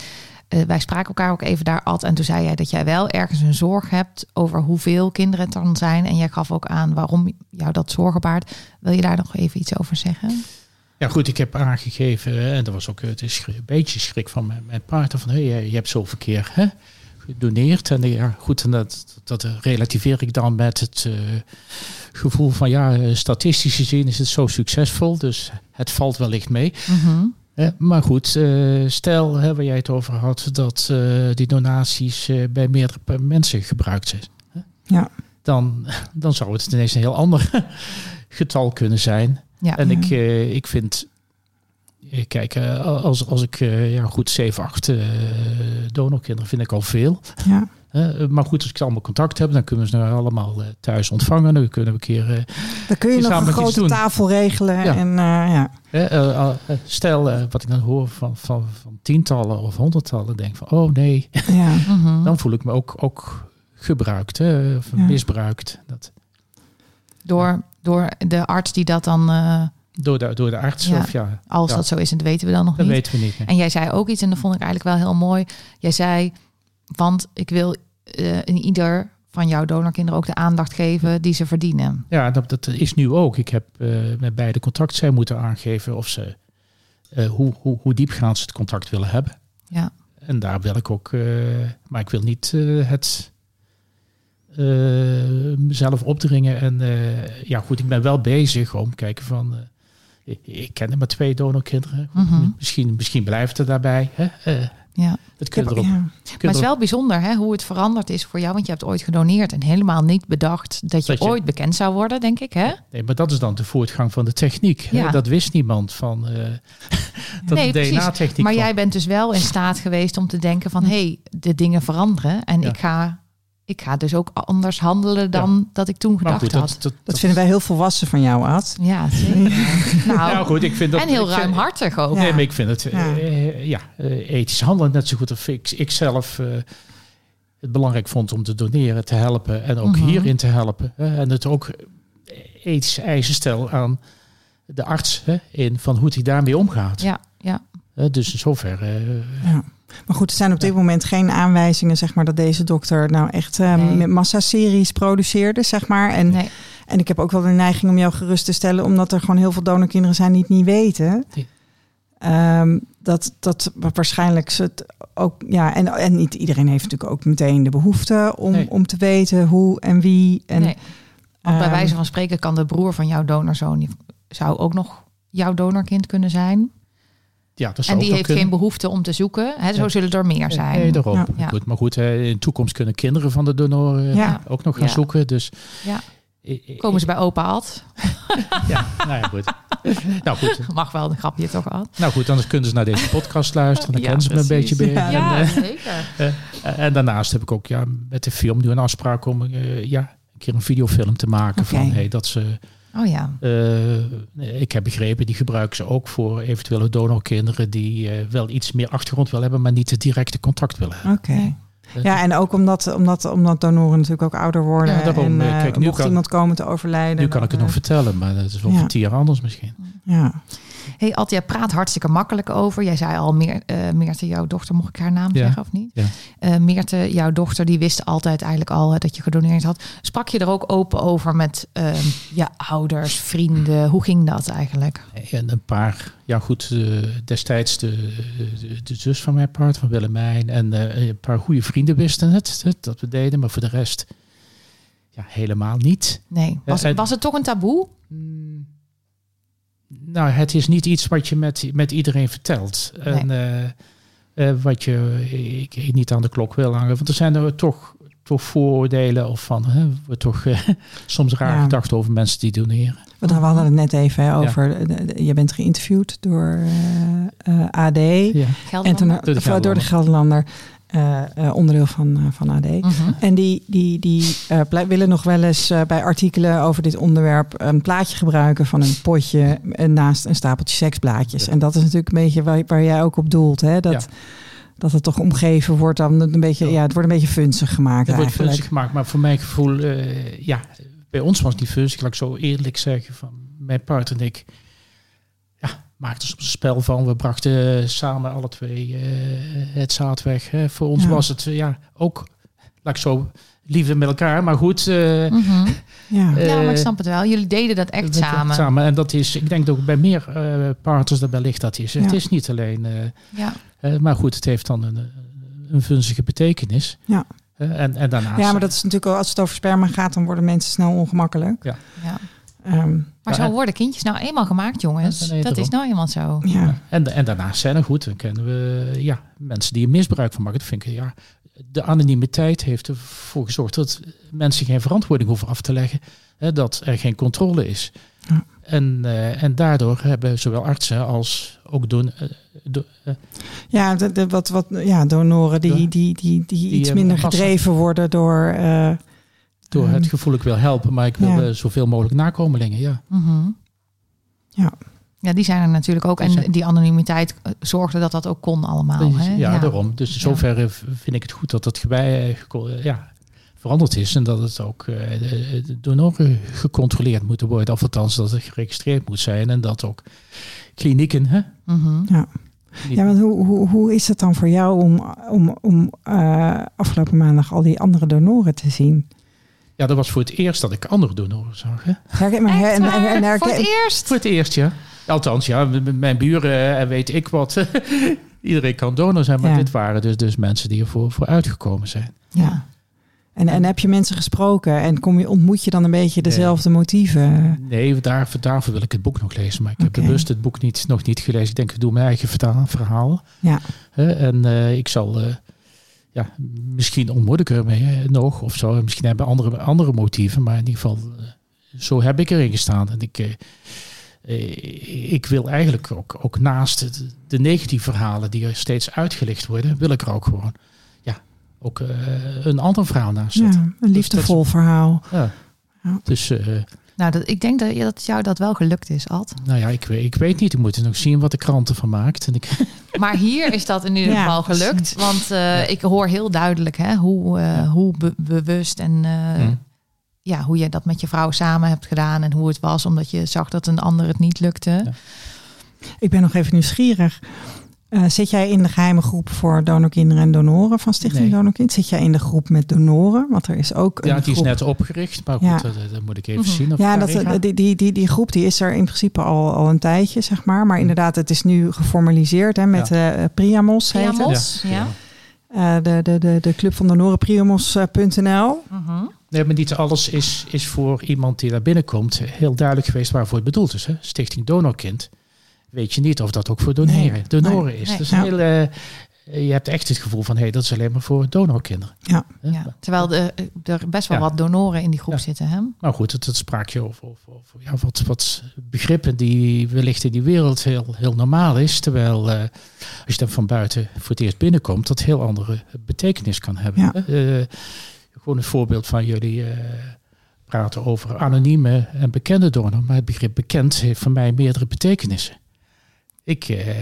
uh, wij spraken elkaar ook even daar, Ad. En toen zei jij dat jij wel ergens een zorg hebt over hoeveel kinderen het dan zijn. En jij gaf ook aan waarom jou dat zorgen baart. Wil je daar nog even iets over zeggen? Ja, goed, ik heb aangegeven, en dat was ook het is een beetje schrik van mijn, mijn partner, van hey, je hebt zoveel keer hè, gedoneerd. En ja, goed, en dat, dat relativeer ik dan met het uh, gevoel van, ja, statistisch gezien is het zo succesvol, dus het valt wellicht mee. Eh, maar goed, uh, stel hè, waar jij het over had, dat uh, die donaties bij meerdere mensen gebruikt zijn. Hè? Ja. Dan, dan zou het ineens een heel ander getal kunnen zijn. Ja. En ik, uh, ik vind, kijk, uh, als, als ik uh, ja, goed 7, 8 donorkinderen vind ik al veel. Ja. maar goed, als ik allemaal contact heb, dan kunnen we ze nou allemaal thuis ontvangen. Dan kunnen we een keer. dan kun je nog een grote tafel regelen. Ja. En, ja. stel, wat ik dan hoor van, van, van tientallen of honderdtallen, denk van, oh nee. Ja. dan voel ik me ook, ook gebruikt, hè, of misbruikt. Dat, Door, door de arts die dat dan, eh, Door de, door de arts Ja. of ja, als Ja. dat zo is, en dat weten we dan nog dat niet. weten we niet. nee. En jij zei ook iets, en dat vond ik eigenlijk wel heel mooi. Jij zei, want ik wil eh, in ieder van jouw donorkinderen ook de aandacht geven die ze verdienen. Ja, dat, dat is nu ook. Ik heb eh, met beide contact zij moeten aangeven of ze hoe, hoe, hoe diepgaand ze het contact willen hebben. Ja, En daar wil ik ook, maar ik wil niet het mezelf opdringen. En eh, ja, goed, ik ben wel bezig om kijken van. eh, ik, ik ken er maar twee donorkinderen. Mhm. Misschien, misschien blijft het daarbij. Hè? Eh, ja. het heb- erop. ja. Maar het is wel bijzonder hè, hoe het veranderd is voor jou. Want je hebt ooit gedoneerd en helemaal niet bedacht dat je, Dat je- ooit bekend zou worden, denk ik. Hè? Nee, maar dat is dan de voortgang van de techniek. hè. Ja. Dat wist niemand van eh dat Nee. DNA-techniek. Maar jij bent dus wel in staat geweest om te denken van... hé, hey, de dingen veranderen en Ja. ik, ga, ik ga dus ook anders handelen dan dat ik toen maar gedacht goed, had. dat, dat, Dat vinden wij heel volwassen van jou, Ad. Ja, zeker. nou, Ja, goed, ik vind dat en heel vind- ruimhartig ook. Ja. Nee, maar ik vind het Ja. eh, ja, eh, ethisch handelen net zo goed of ik, ik zelf eh, het belangrijk vond om te doneren, te helpen en ook Mhm. hierin te helpen. hè. en het ook ethische eisen stel aan de arts hè, in van hoe hij daarmee omgaat. Ja, ja. Hè, dus in zoverre. eh, Ja. Maar goed, er zijn op dit moment geen aanwijzingen, zeg maar, dat deze dokter nou echt Nee. met massaseries produceerde, zeg maar. En, Nee. en ik heb ook wel de neiging om jou gerust te stellen, omdat er gewoon heel veel donorkinderen zijn die het niet weten. Nee. Ehm, dat, dat waarschijnlijk ze het ook, ja, en, en niet iedereen heeft natuurlijk ook meteen de behoefte om, Nee. om te weten hoe en wie. En, nee. Want bij ehm, wijze van spreken kan de broer van jouw donorzoon... zou ook nog jouw donorkind kunnen zijn. Ja, dat zou En die heeft kunnen. geen behoefte om te zoeken. Hè, zo Ja. zullen er meer zijn. Nee, daarom. Ja. Goed, maar goed, in de toekomst kunnen kinderen van de donor eh, Ja. ook nog gaan Ja. zoeken. Dus Ja. Komen ze bij opa Ad? Ja, nou ja, goed. nou goed. Mag wel, een grapje toch Ad? Nou goed, anders kunnen ze naar deze podcast luisteren. Dan Ja, kennen ze me een beetje beter. Ja. En, eh, zeker. Eh, en daarnaast heb ik ook ja, met de film nu een afspraak om eh, ja, een keer een videofilm te maken. Van, hey, dat ze, Oh ja. eh, ik heb begrepen, die gebruiken ze ook voor eventuele donorkinderen die eh, wel iets meer achtergrond willen hebben, maar niet het directe contact willen hebben. Oké. Eh, Ja, en ook omdat, omdat, omdat donoren natuurlijk ook ouder worden. Ja, daarom, en kijk, nu mocht kan- iemand komen te overlijden. nu kan ik het nog vertellen, maar dat is wel ja. voor tien jaar anders misschien. Ja. Hey jij praat hartstikke makkelijk over. Jij zei al, Meer, eh, Meerte, jouw dochter, mocht ik haar naam Ja. zeggen of niet? Ja. Eh, Meerte, jouw dochter, die wist altijd eigenlijk al dat je gedoneerd had. Sprak je er ook open over met eh, je ouders, vrienden? Hoe ging dat eigenlijk? En een paar, ja goed, eh, destijds de, de, de zus van mijn part, van Willemijn. En een paar goede vrienden wisten het, het, dat we deden. Maar voor de rest, ja, helemaal niet. Nee. Was, was het toch een taboe? Nou, het is niet iets wat je met, met iedereen vertelt. En eh, eh, wat je ik, ik niet aan de klok wil hangen. Want er zijn er toch, toch vooroordelen of van, hè, we toch eh, soms raar Ja. gedacht over mensen die doneren. We we hadden het net even hè, over. je bent geïnterviewd door eh, eh, AD. Ja. En toen? Door de door de Gelderlander. Eh, eh, onderdeel van, eh, van AD. Mhm. En die, die, die willen nog wel eens bij artikelen over dit onderwerp een plaatje gebruiken van een potje naast een stapeltje seksblaadjes. En dat is natuurlijk een beetje waar, waar jij ook op doelt. Hè? Dat, Ja. dat het toch omgeven wordt dan een beetje, ja, het wordt een beetje funzig gemaakt Het wordt funstig gemaakt, maar voor mijn gevoel, ja, bij ons was het niet funstig. Laat ik zo eerlijk zeggen, van mijn partner en ik, maakten soms een spel van. We brachten samen alle twee eh, het zaad weg. Hè. Voor ons Ja. was het, eh, ja, ook, laat ik zo, liefde met elkaar. Maar goed, eh, Mhm. Ja. Ja, maar ik snap het wel. Jullie deden dat echt dat samen. samen. En dat is, ik denk dat ook bij meer eh, partners dat wellicht dat is. Het Ja. is niet alleen, eh, Ja. maar goed, het heeft dan een, een vunzige betekenis. Ja. En, en daarnaast... ja, maar dat is natuurlijk ook, als het over sperma gaat, dan worden mensen snel ongemakkelijk. ja. Ehm, Maar zo en- worden kindjes nou eenmaal gemaakt, jongens. Ja, dat is nou eenmaal zo. ja. En, en daarnaast zijn er goed, dan kennen we ja, mensen die er misbruik van maken. Dat vind ik, ja, de anonimiteit heeft ervoor gezorgd dat mensen geen verantwoording hoeven af te leggen. Hè, dat er geen controle is. Ja. En, eh, en daardoor hebben zowel artsen als ook doen, eh, do- eh, Ja, de, de, wat, wat, ja, donoren die, die, die, die, Die, iets minder passen. gedreven worden door... door het gevoel ik wil helpen, maar ik wil Ja. eh, zoveel mogelijk nakomelingen. Ja. Mhm. Ja. Ja, die zijn er natuurlijk ook. En die anonimiteit eh, zorgde dat dat ook kon allemaal. Dus, Hè? ja, daarom. Dus in zoverre vind ik het goed dat dat gebij, eh, geko- ja, veranderd is. En dat het ook eh, de, de donoren gecontroleerd moeten worden. Of althans dat het geregistreerd moet zijn. En dat ook klinieken... Hè, Mhm. Ja. Ja, want hoe, hoe, hoe is het dan voor jou om, om, om eh, afgelopen maandag al die andere donoren te zien? Ja, dat was voor het eerst dat ik andere donoren zag. Hè? Herken, maar, Echt en- en- Voor het eerst? Voor het eerst, ja. Althans, ja, mijn buren en weet ik wat. Iedereen kan donor zijn, maar Ja. dit waren dus, dus mensen die ervoor voor uitgekomen zijn. ja. En, en heb je mensen gesproken en kom je, ontmoet je dan een beetje Nee. dezelfde motieven? Nee, daar, daarvoor wil ik het boek nog lezen. Maar ik heb bewust het boek niet, nog niet gelezen. Ik denk, ik doe mijn eigen vertaal, verhaal. Ja. Hè, en eh, ik zal... eh, ja, misschien ontmoet ik ermee hè, nog of zo. Misschien hebben andere, andere motieven. Maar in ieder geval, eh, zo heb ik erin gestaan. En ik, eh, eh, ik wil eigenlijk ook, ook naast het- de negatieve verhalen die er steeds uitgelicht worden, wil ik er ook gewoon ja, ook, eh, een ander verhaal naast Ja, zetten. een liefdevol verhaal. Ja. Ja. Dus eh, Nou, dat, ik denk dat, dat jou dat wel gelukt is, Ad. nou ja, ik, weet- ik weet niet. Ik moet nog zien wat de kranten van maakt. En ik, Maar hier is dat in ieder Ja, geval gelukt. precies. Want eh, ik hoor heel duidelijk hè, hoe, eh, Ja. hoe be- bewust en eh, Hm. ja, hoe je dat met je vrouw samen hebt gedaan. En hoe het was omdat je zag dat een ander het niet lukte. Ja. Ik ben nog even nieuwsgierig. Eh, zit jij in de geheime groep voor donorkinderen en donoren van Stichting Nee. Donorkind? Zit jij in de groep met donoren? Want er is ook een ja, die is net opgericht. Maar goed, Ja. dat, dat moet ik even Mhm. zien. Of Ja, dat, die, die, die, die groep die is er in principe al, al een tijdje, zeg maar. Maar inderdaad, het is nu geformaliseerd hè, met eh Priamos. heet het. Priamos, ja. Ja. Eh, de, de, de, de club van donoren, priamos.nl. Mhm. Nee, maar niet alles is, is voor iemand die daar binnenkomt heel duidelijk geweest waarvoor het bedoeld is. Hè? Stichting Donorkind. Weet je niet of dat ook voor doneren, Nee, donoren nee, is. nee. Dus Ja. heel, eh, je hebt echt het gevoel van, hé, hey, dat is alleen maar voor donorkinderen. Ja. Ja. Terwijl de, er best wel Ja. wat donoren in die groep Ja. zitten. Hè? Nou goed, het, het sprak je over, over, over ja, wat, wat begrippen die wellicht in die wereld heel, heel normaal is. Terwijl eh, als je dan van buiten voor het eerst binnenkomt, dat heel andere betekenis kan hebben. Eh, gewoon een voorbeeld van jullie eh, praten over anonieme en bekende donor. Maar het begrip bekend heeft voor mij meerdere betekenissen. Ik, eh,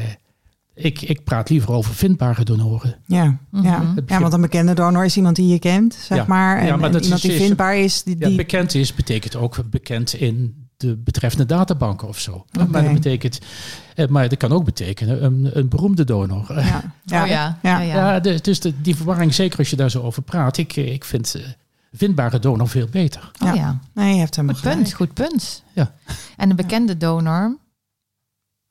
ik, ik praat liever over vindbare donoren. Ja, Mhm. ja. Ja, want een bekende donor is iemand die je kent, zeg Ja. maar. En, Ja, maar en dat iemand is- die vindbaar is, die... Ja, bekend is betekent ook bekend in de betreffende databanken of zo. Maar dat betekent, eh, maar dat kan ook betekenen een, een beroemde donor. Ja, ja, ja, oh ja. ja. ja. ja. de- dus de, die verwarring, zeker als je daar zo over praat, ik, eh, ik vind eh, vindbare donor veel beter. Oh Ja. ja. Nee, je hebt hem Goed punt, goed punt. Ja. En een bekende donor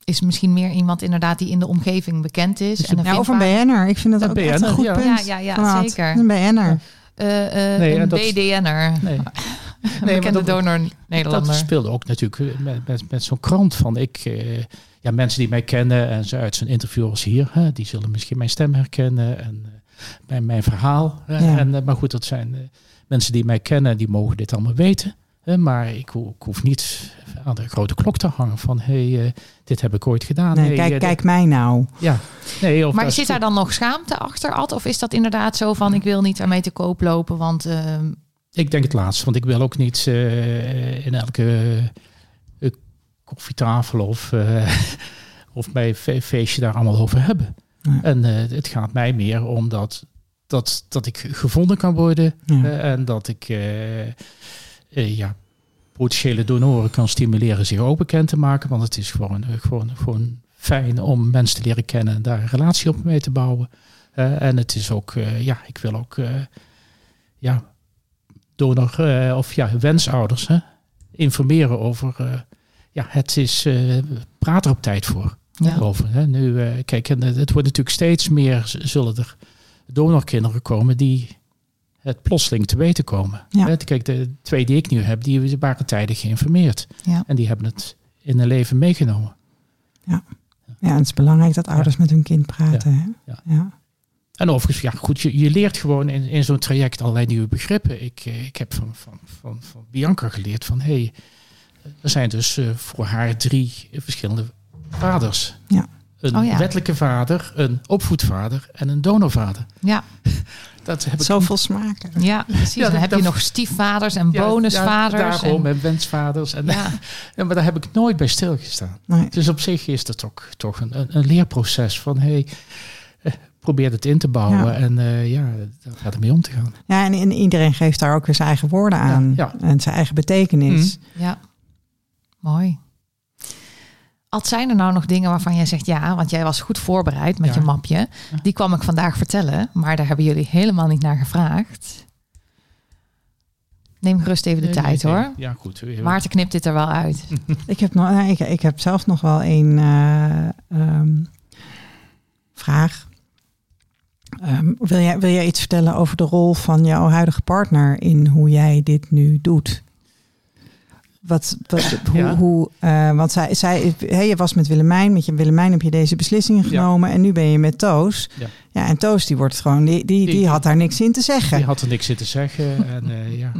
is misschien meer iemand inderdaad die in de omgeving bekend is. Is En een Ja, of een BN'er. Ik vind dat Een ook echt een goed ja. punt. Ja, ja, zeker. Een BN'er. Eh, eh, Nee, een en dat- BDN'er. Nee. Een bekende dat- donor Dat Nederlander. speelde ook natuurlijk eh, met, met, met zo'n krant van ik. eh, ja, mensen die mij kennen en ze uit zijn interviewers hier, hè, die zullen misschien mijn stem herkennen en eh, mijn, mijn verhaal. hè. En, maar goed, dat zijn mensen die mij kennen, die mogen dit allemaal weten. Hè. maar ik, ho- ik hoef niet aan de grote klok te hangen van hé, hey, eh, dit heb ik ooit gedaan. Nee, kijk, eh, kijk mij nou. Ja, nee, of Maar zit daar dan nog schaamte achter, Ad? Of is dat inderdaad zo van ik wil niet ermee te koop lopen, want ehm, Ik denk het laatste, want ik wil ook niet eh, in elke eh, koffietafel of, eh, of bij feestje daar allemaal over hebben. En eh, het gaat mij meer om dat, dat, dat ik gevonden kan worden Ja. eh, en dat ik eh, eh, ja, potentiële donoren kan stimuleren zich ook bekend te maken. Want het is gewoon, eh, gewoon, gewoon fijn om mensen te leren kennen en daar een relatie op mee te bouwen. Eh, en het is ook, eh, ja, ik wil ook eh, ja, donor eh, of ja, wensouders hè, informeren over. eh, ja, het is eh praat er op tijd voor ja. over. Hè. Nu, eh, kijk, en, eh, het wordt natuurlijk steeds meer, zullen er donorkinderen komen die het plotseling te weten komen. Ja. Kijk, de twee die ik nu heb, die waren tijdig geïnformeerd. Ja. En die hebben het in hun leven meegenomen. Ja, en het is belangrijk dat ouders met hun kind praten. hè? Ja. Ja. En overigens, ja goed, je, je leert gewoon in, in zo'n traject allerlei nieuwe begrippen. Ik, eh, ik heb van, van, van, van Bianca geleerd van, hé, hey, er zijn dus eh, voor haar drie verschillende vaders. Ja. Een Oh ja. wettelijke vader, een opvoedvader en een donorvader. Ja, Dat heb ik Zoveel smaken. ja, precies. Ja, dan dat- heb je nog stiefvaders en Ja, bonusvaders. Ja, daarom, en, en wensvaders. En, ja, ja, maar daar heb ik nooit bij stilgestaan. Nee. Dus op zich is dat ook toch een, een, een leerproces van, hey, eh, probeert het in te bouwen Ja. en eh, ja, daar gaat ermee om te gaan. Ja, en, en iedereen geeft daar ook weer zijn eigen woorden aan. Ja, En zijn eigen betekenis. Ja, mooi. Ad, zijn er nou nog dingen waarvan jij zegt ja, want jij was goed voorbereid met Ja. je mapje. Die kwam ik vandaag vertellen, maar daar hebben jullie helemaal niet naar gevraagd. Neem gerust even de Nee, tijd nee, nee. hoor. Ja, goed. Maarten knipt dit er wel uit. Ik, heb nog, nou, ik, ik heb zelf nog wel een eh, ehm, vraag. Ehm, wil, jij, wil jij iets vertellen over de rol van jouw huidige partner in hoe jij dit nu doet? Wat, wat, hoe, Ja. hoe, eh, want zij, zij, hè, je was met Willemijn, met je Willemijn heb je deze beslissingen Ja. genomen en nu ben je met Toos. Ja. Ja, en Toos die wordt gewoon, die, die, die, Die- had daar niks in te zeggen. Die had er niks in te zeggen. En, eh, ja.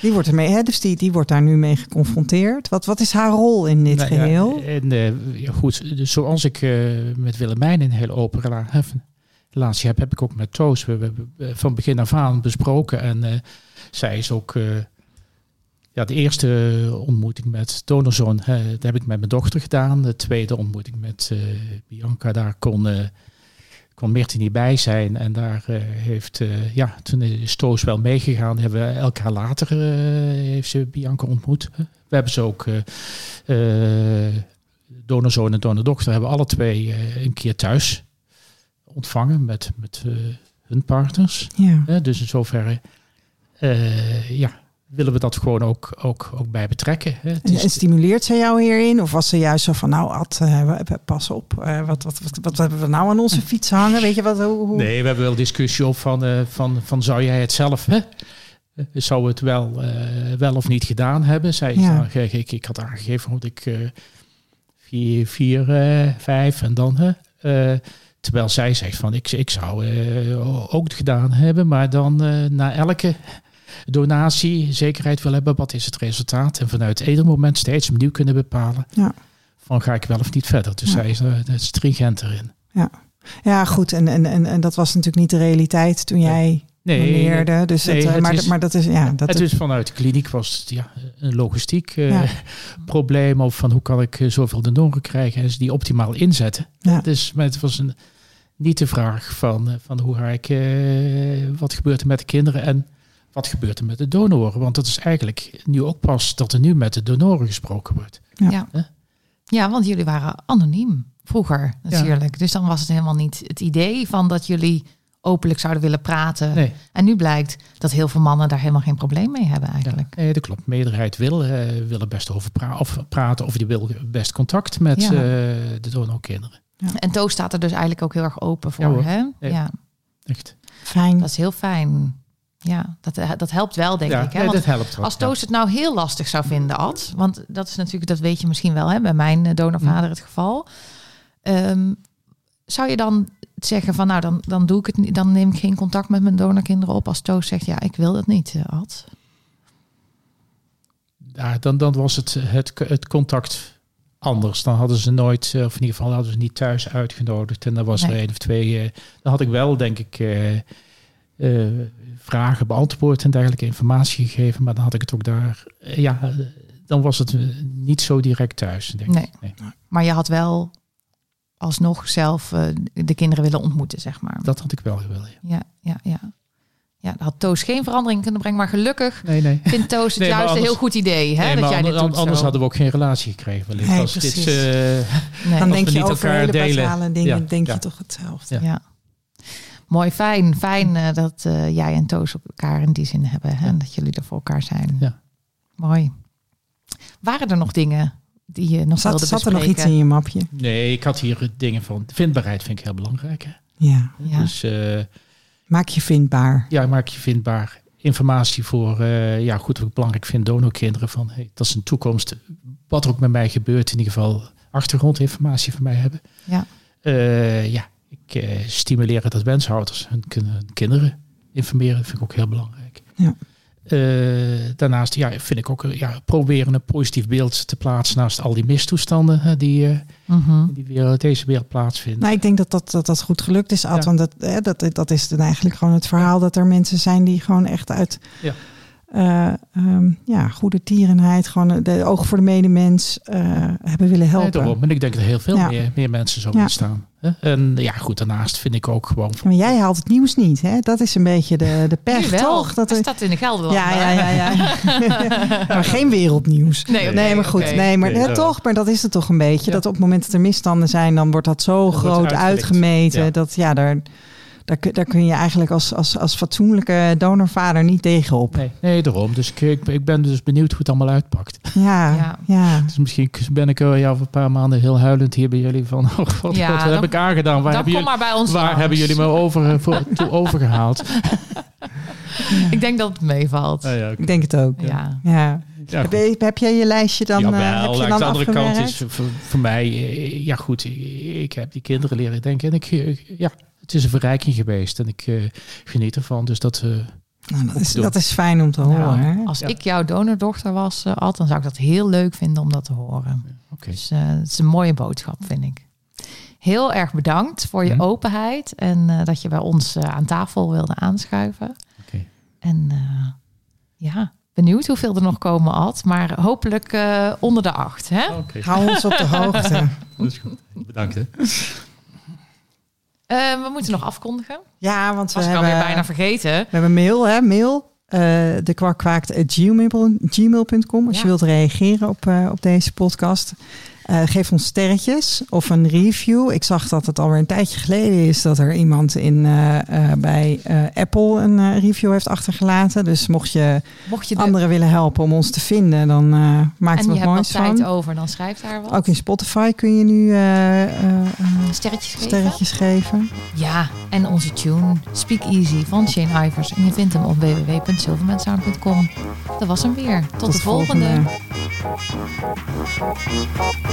Die wordt ermee, hè, dus die, die wordt daar nu mee geconfronteerd. Wat, wat is haar rol in dit Nou ja, geheel? en eh, ja, goed, dus zoals ik met Willemijn een hele open relatie heb, heb ik ook met Toos. We hebben van begin af aan besproken. En zij is ook. Eh, ja, de eerste ontmoeting met Donorzoon, hè, dat heb ik met mijn dochter gedaan. De tweede ontmoeting met eh, Bianca, daar kon, eh kon Mirti niet bij zijn. En daar eh, heeft, eh, ja, toen is Toos wel meegegaan. Hebben we elk jaar later eh, heeft ze Bianca ontmoet. We hebben ze ook eh, eh, donorzoon en donordochter hebben alle twee eh, een keer thuis ontvangen met, met eh, hun partners. Ja. Dus in zoverre eh, ja, willen we dat gewoon ook, ook, ook bij betrekken. Hè. En, stimuleert ze jou hierin? Of was ze juist zo van, nou Ad, eh, pas op. eh, wat, wat, wat, wat hebben we nou aan onze fiets hangen? Weet je wat? Hoe, hoe- Nee, we hebben wel discussie op van, eh, van, van zou jij het zelf, hè? Zou het wel, wel of niet gedaan hebben? Zij Ja. aange- ik, ik had aangegeven dat ik vier, vier vijf en dan, hè? Terwijl zij zegt van ik, ik zou ook het gedaan hebben, maar dan na elke donatie zekerheid wil hebben wat is het resultaat en vanuit ieder moment steeds opnieuw kunnen bepalen Ja. van ga ik wel of niet verder. Dus Ja. zij is er er stringent erin. Ja, goed. En, en, en, en dat was natuurlijk niet de realiteit toen jij Nee, doneerde. Dus nee, het, eh, het maar, is- maar dat is, ja, dat het is vanuit de kliniek was het ja, een logistiek eh, Ja. probleem. Of van hoe kan ik eh, zoveel donoren krijgen en ze die optimaal inzetten. Ja. Dus maar het was een, niet de vraag van, van hoe ga ik, wat gebeurt er met de kinderen en wat gebeurt er met de donoren. Want dat is eigenlijk nu ook pas dat er nu met de donoren gesproken wordt. Ja. Ja. Ja, want jullie waren anoniem vroeger natuurlijk. Dus dan was het helemaal niet het idee van dat jullie openlijk zouden willen praten. Nee, En nu blijkt dat heel veel mannen daar helemaal geen probleem mee hebben ja, eigenlijk. nee, dat klopt. meerderheid wil, eh, wil er best over pra of praten of die wil best contact met Ja. eh, de donorkinderen. En Toos staat er dus eigenlijk ook heel erg open voor. Ja hè? Ja. Ja, Echt. fijn. dat is heel fijn. Ja, dat, dat helpt wel, denk ja, ik. Hè? nee, dat. Als. Toos het nou heel lastig zou vinden, Ad, want dat is natuurlijk, dat weet je misschien wel, hè, bij mijn eh, donorvader het geval. Ehm, zou je dan zeggen van, nou, dan, dan doe ik het niet, dan neem ik geen contact met mijn donorkinderen op als Toos zegt, ja, ik wil dat niet, eh, Ad. ja, dan, dan was het, het, het contact anders. Dan hadden ze nooit, eh, of in ieder geval hadden ze niet thuis uitgenodigd. En dan was er Nee. één of twee. eh, dan had ik wel, denk ik, eh, eh, vragen beantwoord en dergelijke informatie gegeven. Maar dan had ik het ook daar. eh, ja, eh, dan was het eh, niet zo direct thuis. Denk Nee. ik. Nee. Maar je had wel alsnog zelf eh, de kinderen willen ontmoeten, zeg maar. Dat had ik wel gewild. Ja. Ja, ja, ja. Ja, had Toos geen verandering kunnen brengen, maar gelukkig Nee, nee. vindt Toos het Nee, juist een heel goed idee, hè, nee dat jij dit doet anders zo. hadden we ook geen relatie gekregen. wellicht. Als dit, precies. eh, Nee. Dan Als denk je niet over elkaar hele delen. basale dingen, Ja, denk ja. je toch hetzelfde. Ja. Mooi, fijn. Fijn eh, dat eh, jij en Toos op elkaar in die zin hebben. Hè? Ja. En dat jullie er voor elkaar zijn. Ja. Mooi. Waren er nog dingen die je nog Zat, wilde zat er nog iets in je mapje? nee, ik had hier dingen van. Vindbaarheid vind ik heel belangrijk. Hè? Ja. Ja. Dus eh, Maak je vindbaar. ja, maak je vindbaar informatie voor, eh, ja goed, wat ik belangrijk vind, donorkinderen van, hey, dat is een toekomst, wat er ook met mij gebeurt, in ieder geval achtergrondinformatie van mij hebben. Ja. Eh, ja, eh, stimuleer dat wenshouders hun, kin- hun kinderen informeren, dat vind ik ook heel belangrijk. Ja. Eh, daarnaast ja, vind ik ook eh, ja, proberen een positief beeld te plaatsen naast al die mistoestanden hè, die, Mhm. die weer deze wereld plaatsvinden. Nou, ik denk dat dat, dat, dat goed gelukt is, Ad. Ja. Want dat, hè, dat, dat is dan eigenlijk gewoon het verhaal dat er mensen zijn die gewoon echt uit, Ja. eh, ehm, ja, goede tierenheid, gewoon de oog voor de medemens hebben willen helpen. Nee, daarom. En ik denk dat heel veel Ja. meer, meer mensen zo Ja. staan. En ja, goed, daarnaast vind ik ook gewoon... Maar jij haalt het nieuws niet, hè? Dat is een beetje de, de pech, wel. toch? Dat Hij er- staat in de Gelderland. ja, ja, ja, ja. maar geen wereldnieuws. Nee, nee, maar goed. Nee, maar Nee, ja. toch? Maar dat is het toch een beetje. Ja. Dat op het moment dat er misstanden zijn, dan wordt dat zo groot uitgemeten. Ja. Dat ja, daar, daar, kun- daar kun je eigenlijk als, als, als fatsoenlijke donorvader niet tegenop. Nee, nee, daarom. Dus ik, ik, ik ben dus benieuwd hoe het allemaal uitpakt. Ja, Ja. ja. Dus misschien ben ik eh, ja, over een paar maanden heel huilend hier bij jullie van... Oh, god, Ja, god, wat dan- heb ik aangedaan? Waar, Dan hebben kom jullie, maar bij ons waar langs. hebben jullie me over, eh, voor, toe overgehaald? Ik denk dat het meevalt. Ja, ja, Ik denk het ook. Ja. Ja. ja, Heb, je, heb jij je lijstje dan, eh, heb je aan dan de andere kant is voor, voor mij, eh, ja goed, ik heb die kinderen leren denken en ik, ja, het is een verrijking geweest en ik eh, geniet ervan. Dus dat, eh, Nou, dat, is, dat is fijn om te Nou, horen. hè? als Ja. ik jouw donordochter was, eh, Ad, dan zou ik dat heel leuk vinden om dat te horen. Dus eh, het is een mooie boodschap, vind ik. Heel erg bedankt voor je Mhm. openheid en eh, dat je bij ons aan tafel wilde aanschuiven. Oké. En eh, ja, benieuwd hoeveel er nog komen, Ad. Maar hopelijk eh, onder de acht. Hè? Hou ons op de hoogte. dat is goed. Bedankt hè. Eh, we moeten nog afkondigen. Ja, want we Was hebben, alweer bijna vergeten. we hebben mail, hè? Mail. eh de gmail.com gmail.com als Ja. je wilt reageren op, eh, op deze podcast. Eh, geef ons sterretjes of een review. Ik zag dat het alweer een tijdje geleden is dat er iemand in, eh, eh, bij Apple een review heeft achtergelaten. Dus mocht je Mocht je de, anderen willen helpen om ons te vinden, dan maak en er je wat hebt wat moois tijd van. over, dan schrijf daar wat. Ook in Spotify kun je nu eh, Sterretjes geven. sterretjes geven. Ja, en onze tune Speak Easy van Shane Ivers. En je vindt hem op www.silvermansound.com. Dat was hem weer. Tot, de volgende.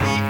Beep.